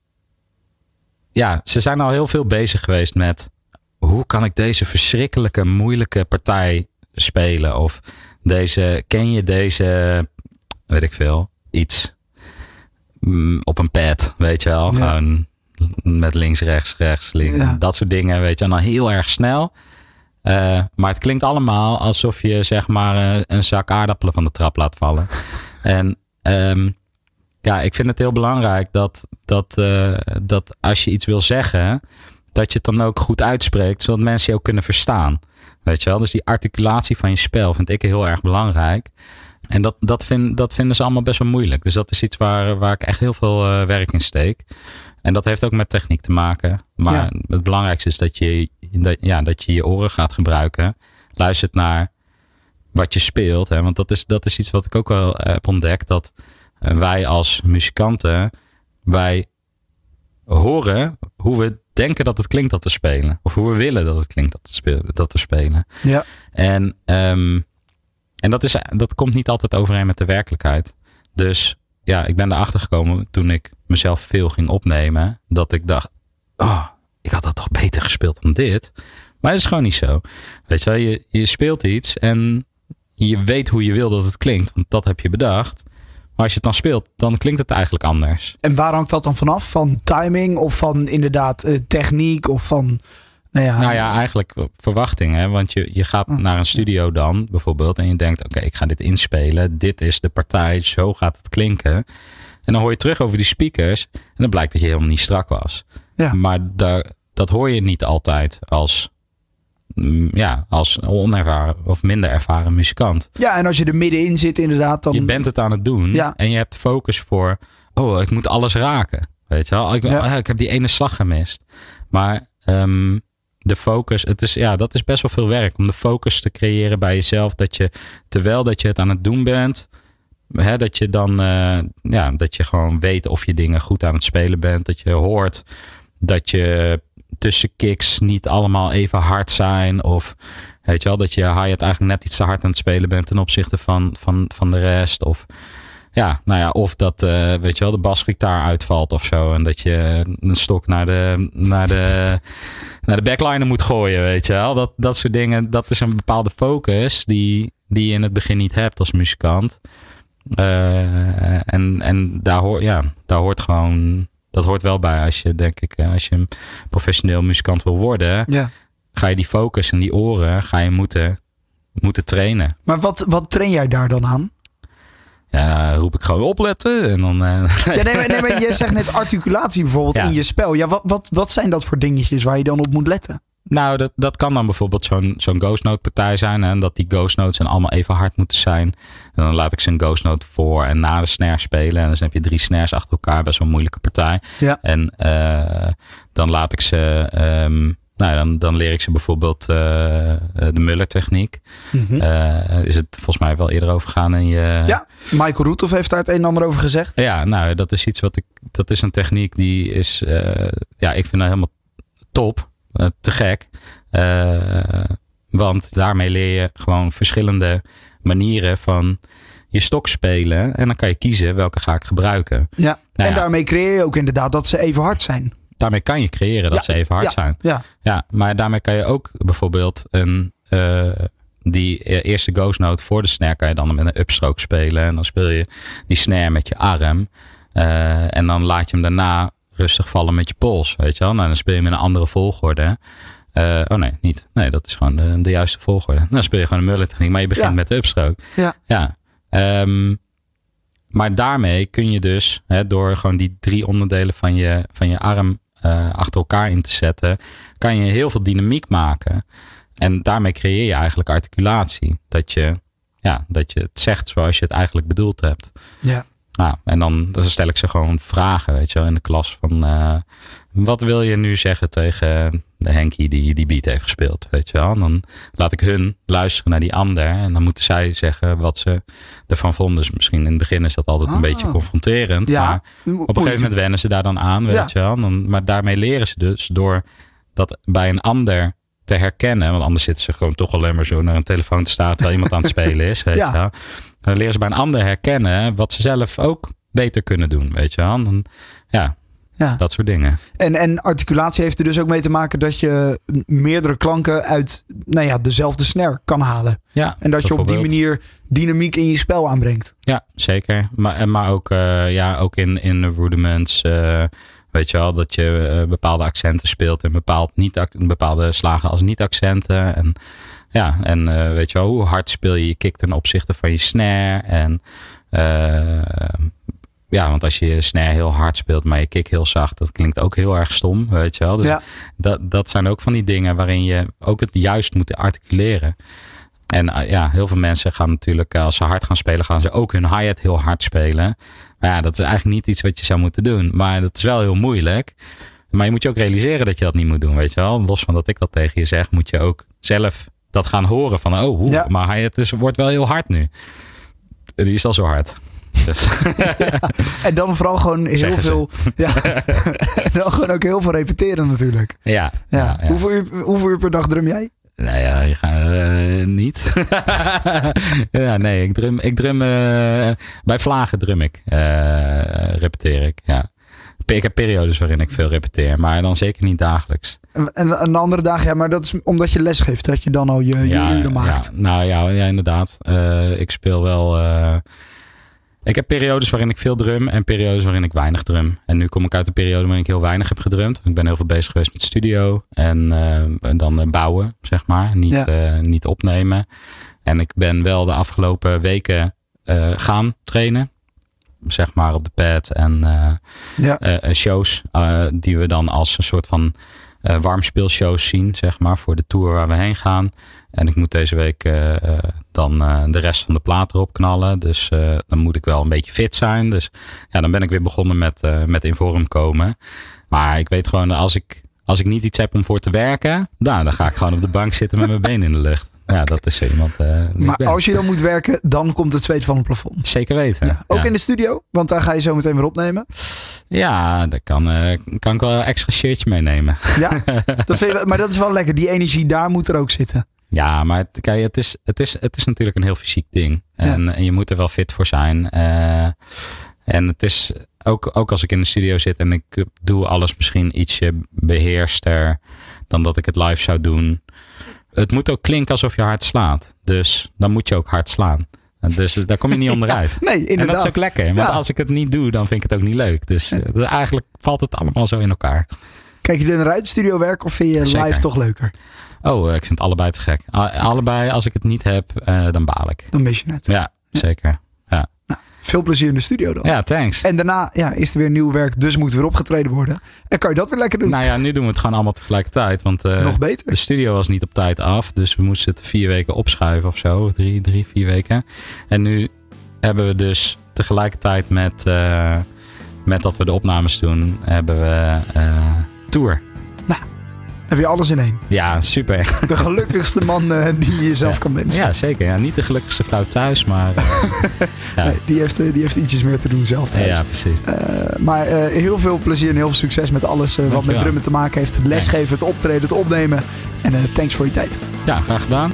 ja, ze zijn al heel veel bezig geweest met hoe kan ik deze verschrikkelijke, moeilijke partij spelen? Of deze, ken je deze, weet ik veel, iets mm, op een pad, weet je wel? Ja. Gewoon met links, rechts, rechts, links. Ja. Dat soort dingen, weet je. En dan heel erg snel. Eh, maar het klinkt allemaal alsof je zeg maar eh, een zak aardappelen van de trap laat vallen. en ehm, ja, ik vind het heel belangrijk dat, dat, eh, dat als je iets wil zeggen, dat je het dan ook goed uitspreekt, zodat mensen je ook kunnen verstaan. Weet je wel? Dus die articulatie van je spel vind ik heel erg belangrijk. En dat, dat, vind, dat vinden ze allemaal best wel moeilijk. Dus dat is iets waar, waar ik echt heel veel werk in steek. En dat heeft ook met techniek te maken. Maar Ja. het belangrijkste is dat je, dat, ja, dat je je oren gaat gebruiken. Luistert naar wat je speelt. Hè? Want dat is, dat is iets wat ik ook wel eh, heb ontdekt. Dat eh, wij als muzikanten, wij horen hoe we denken dat het klinkt dat we spelen. Of hoe we willen dat het klinkt dat, het speel, dat we spelen. Ja. En, ehm, en dat, is, dat komt niet altijd overeen met de werkelijkheid. Dus ja, ik ben erachter gekomen toen ik mezelf veel ging opnemen. Dat ik dacht, oh, ik had dat toch beter gespeeld dan dit. Maar dat is gewoon niet zo. Weet je wel, je, je speelt iets en je weet hoe je wil dat het klinkt. Want dat heb je bedacht. Maar als je het dan speelt, dan klinkt het eigenlijk anders. En waar hangt dat dan vanaf? Van timing of van inderdaad eh, techniek of van... Nou ja, Nou ja, eigenlijk verwachting. Hè? Want je, je gaat Oh, naar een studio dan bijvoorbeeld. En je denkt, oké, ik ga dit inspelen. Dit is de partij. Zo gaat het klinken. En dan hoor je terug over die speakers. En dan blijkt dat je helemaal niet strak was. Ja. Maar daar, dat hoor je niet altijd als, mm, ja, als onervaren of minder ervaren muzikant. ja, en als je er middenin zit inderdaad, dan... Je bent het aan het doen. Ja. En je hebt focus voor, oh, ik moet alles raken. Weet je wel? Ik, Ja. ik heb die ene slag gemist. Maar ehm, de focus, het is, ja, dat is best wel veel werk. Om de focus te creëren bij jezelf. Dat je, terwijl dat je het aan het doen bent, hè, dat je dan, eh, ja, dat je gewoon weet of je dingen goed aan het spelen bent. Dat je hoort dat je tussen kicks niet allemaal even hard zijn. Of weet je wel, dat je hi-hat eigenlijk net iets te hard aan het spelen bent ten opzichte van, van, van de rest. Of Ja, nou ja, of dat, eh, weet je wel, de basgitaar uitvalt of zo. En dat je een stok naar de, naar de, naar de backliner moet gooien, weet je wel. Dat, dat soort dingen, dat is een bepaalde focus die, die je in het begin niet hebt als muzikant. Eh, en en daar, hoor, ja, daar hoort gewoon, dat hoort wel bij als je, denk ik, eh, als je een professioneel muzikant wil worden. Ja. Ga je die focus en die oren, ga je moeten, moeten trainen. Maar wat, wat train jij daar dan aan? Ja, roep ik gewoon opletten en dan... eh, Ja, nee, maar, nee, maar je zegt net articulatie bijvoorbeeld Ja. in je spel. Ja, wat, wat, wat zijn dat voor dingetjes waar je dan op moet letten? Nou, dat, dat kan dan bijvoorbeeld zo'n zo'n Ghost Note partij zijn. Hè, en dat die Ghost Notes allemaal even hard moeten zijn. En dan laat ik ze een Ghost Note voor en na de snare spelen. En dan heb je drie snares achter elkaar. Best wel een moeilijke partij. Ja. En eh, dan laat ik ze... ehm, nou, dan, dan leer ik ze bijvoorbeeld eh, de Muller techniek. Eh, is het volgens mij wel eerder over gegaan in je... Ja, Michael Roethoff heeft daar het een en ander over gezegd. Ja, nou, dat is iets wat ik. Dat is een techniek die is. ja, ik vind dat helemaal top. Eh, te gek. Eh, want daarmee leer je gewoon verschillende manieren van je stok spelen. En dan kan je kiezen welke ga ik gebruiken. Ja. Nou en ja. daarmee creëer je ook inderdaad dat ze even hard zijn. Daarmee kan je creëren dat Ja, ze even hard ja, zijn. Ja, Ja, maar daarmee kan je ook bijvoorbeeld een. eh, die e- eerste ghost note voor de snare kan je dan met een upstroke spelen. En dan speel je die snare met je arm. En dan laat je hem daarna rustig vallen met je pols. Weet je wel? Nou, dan speel je in een andere volgorde. Eh, oh nee, niet. Nee, dat is gewoon de, de juiste volgorde. Dan speel je gewoon een Muller techniek. Maar je begint Ja. met de upstroke. ja. Ja. Ehm, maar daarmee kun je dus, hè, door gewoon die drie onderdelen van je, van je arm eh, achter elkaar in te zetten, kan je heel veel dynamiek maken. En daarmee creëer je eigenlijk articulatie. Dat je, ja, dat je het zegt zoals je het eigenlijk bedoeld hebt. ja. Nou, en dan, dan stel ik ze gewoon vragen, weet je wel, in de klas van... eh, wat wil je nu zeggen tegen de Henkie die die beat heeft gespeeld, weet je wel? En dan laat ik hun luisteren naar die ander en dan moeten zij zeggen wat ze ervan vonden. Dus misschien in het begin is dat altijd een Ah. beetje confronterend, Ja. maar op een gegeven moment wennen ze daar dan aan, weet Ja. je wel? Dan, maar daarmee leren ze dus door dat bij een ander te herkennen. Want anders zitten ze gewoon toch alleen maar zo naar een telefoon te staan terwijl iemand aan het spelen is, weet Ja. je wel? Dan leren ze bij een ander herkennen wat ze zelf ook beter kunnen doen, weet je wel? Dan, ja, Ja. dat soort dingen. En, en articulatie heeft er dus ook mee te maken dat je meerdere klanken uit nou ja, dezelfde snare kan halen. Ja, En dat je op die manier dynamiek in je spel aanbrengt. Ja, zeker. Maar, maar ook, eh, ja, ook in, in de rudiments. eh, weet je wel, dat je eh, bepaalde accenten speelt en bepaald niet, bepaalde slagen als niet-accenten. En ja, en eh, weet je wel, hoe hard speel je je kick ten opzichte van je snare. En eh, ja, want als je je snare heel hard speelt, maar je kick heel zacht, dat klinkt ook heel erg stom, weet je wel. Dus Ja. dat, dat zijn ook van die dingen waarin je ook het juist moet articuleren. En eh, ja, heel veel mensen gaan natuurlijk, als ze hard gaan spelen, gaan ze ook hun hi-hat heel hard spelen. Maar ja, dat is eigenlijk niet iets wat je zou moeten doen. Maar dat is wel heel moeilijk. Maar je moet je ook realiseren dat je dat niet moet doen, weet je wel. Los van dat ik dat tegen je zeg, moet je ook zelf dat gaan horen van, oh, hoe, Ja. maar hi-hat is, wordt wel heel hard nu. En Die is al zo hard. Dus, En dan vooral gewoon heel Zeggen ze. veel. Ja. en dan gewoon ook heel veel repeteren natuurlijk. ja, Ja. Hoeveel, uur, hoeveel uur per dag drum jij? Nou ja, je gaat eh, niet. ja, nee, ik drum, ik drum eh, bij vlagen drum ik. eh, repeteer ik, ja. Ik heb periodes waarin ik veel repeteer, maar dan zeker niet dagelijks. En, en, en de andere dagen, ja, maar dat is omdat je les geeft, dat je dan al je, je ja, uren maakt. Ja, nou ja, ja inderdaad. Eh, ik speel wel. eh, ik heb periodes waarin ik veel drum en periodes waarin ik weinig drum. En nu kom ik uit een periode waarin ik heel weinig heb gedrumd. Ik ben heel veel bezig geweest met studio en, eh, en dan bouwen, zeg maar. Niet, Ja. niet opnemen. En ik ben wel de afgelopen weken gaan trainen. Zeg maar op de pad en eh, Ja. eh, eh, shows die we dan als een soort van eh warmspeelshows zien, zeg maar, voor de tour waar we heen gaan. En ik moet deze week dan de rest van de plaat erop knallen. Dus dan moet ik wel een beetje fit zijn. Dus ja, dan ben ik weer begonnen met, met in vorm komen. Maar ik weet gewoon, als ik, als ik niet iets heb om voor te werken, nou, dan ga ik gewoon op de bank zitten met mijn benen in de lucht. Ja, dat is zo iemand. eh, Maar als je dan moet werken, dan komt het zweet van het plafond. Zeker weten. Ja. Ook ja. in de studio, want daar ga je zo meteen weer opnemen. Ja, daar kan, eh, kan ik wel een extra shirtje meenemen. Ja, dat vind je, maar dat is wel lekker. Die energie daar moet er ook zitten. Ja, maar het, kijk, het, is, het, is, het is natuurlijk een heel fysiek ding. En, en je moet er wel fit voor zijn. Eh, en het is ook, ook als ik in de studio zit en ik doe alles misschien ietsje beheerster dan dat ik het live zou doen. Het moet ook klinken alsof je hard slaat. Dus dan moet je ook hard slaan. Dus daar kom je niet onderuit. Nee, En dat inderdaad. is ook lekker. Want Ja. als ik het niet doe, dan vind ik het ook niet leuk. Dus eh, eigenlijk valt het allemaal zo in elkaar. Kijk je naar uit studio werk of vind je Zeker. live toch leuker? Oh, eh, ik vind het allebei te gek. Allebei, als ik het niet heb, eh, dan baal ik. Dan mis je het. Ja, zeker. Veel plezier in de studio dan. ja thanks. En daarna ja, is er weer nieuw werk, dus moet er weer opgetreden worden. En kan je dat weer lekker doen. Nou ja, nu doen we het gewoon allemaal tegelijkertijd. Want eh, Nog beter. de studio was niet op tijd af. Dus we moesten het vier weken opschuiven of zo. Drie, drie vier weken. En nu hebben we dus tegelijkertijd met, eh, met dat we de opnames doen, hebben we eh, tour. Heb je alles in één. Ja, super. De gelukkigste man eh, die je jezelf Ja. kan wensen. Ja, zeker. Ja, niet de gelukkigste vrouw thuis, maar eh, ja. Nee, die, heeft, eh, die heeft ietsjes meer te doen zelf thuis. ja, precies. Maar heel veel plezier en heel veel succes met alles wat met drummen te maken heeft. Het lesgeven, het optreden, het opnemen. En thanks voor je tijd. Ja, graag gedaan.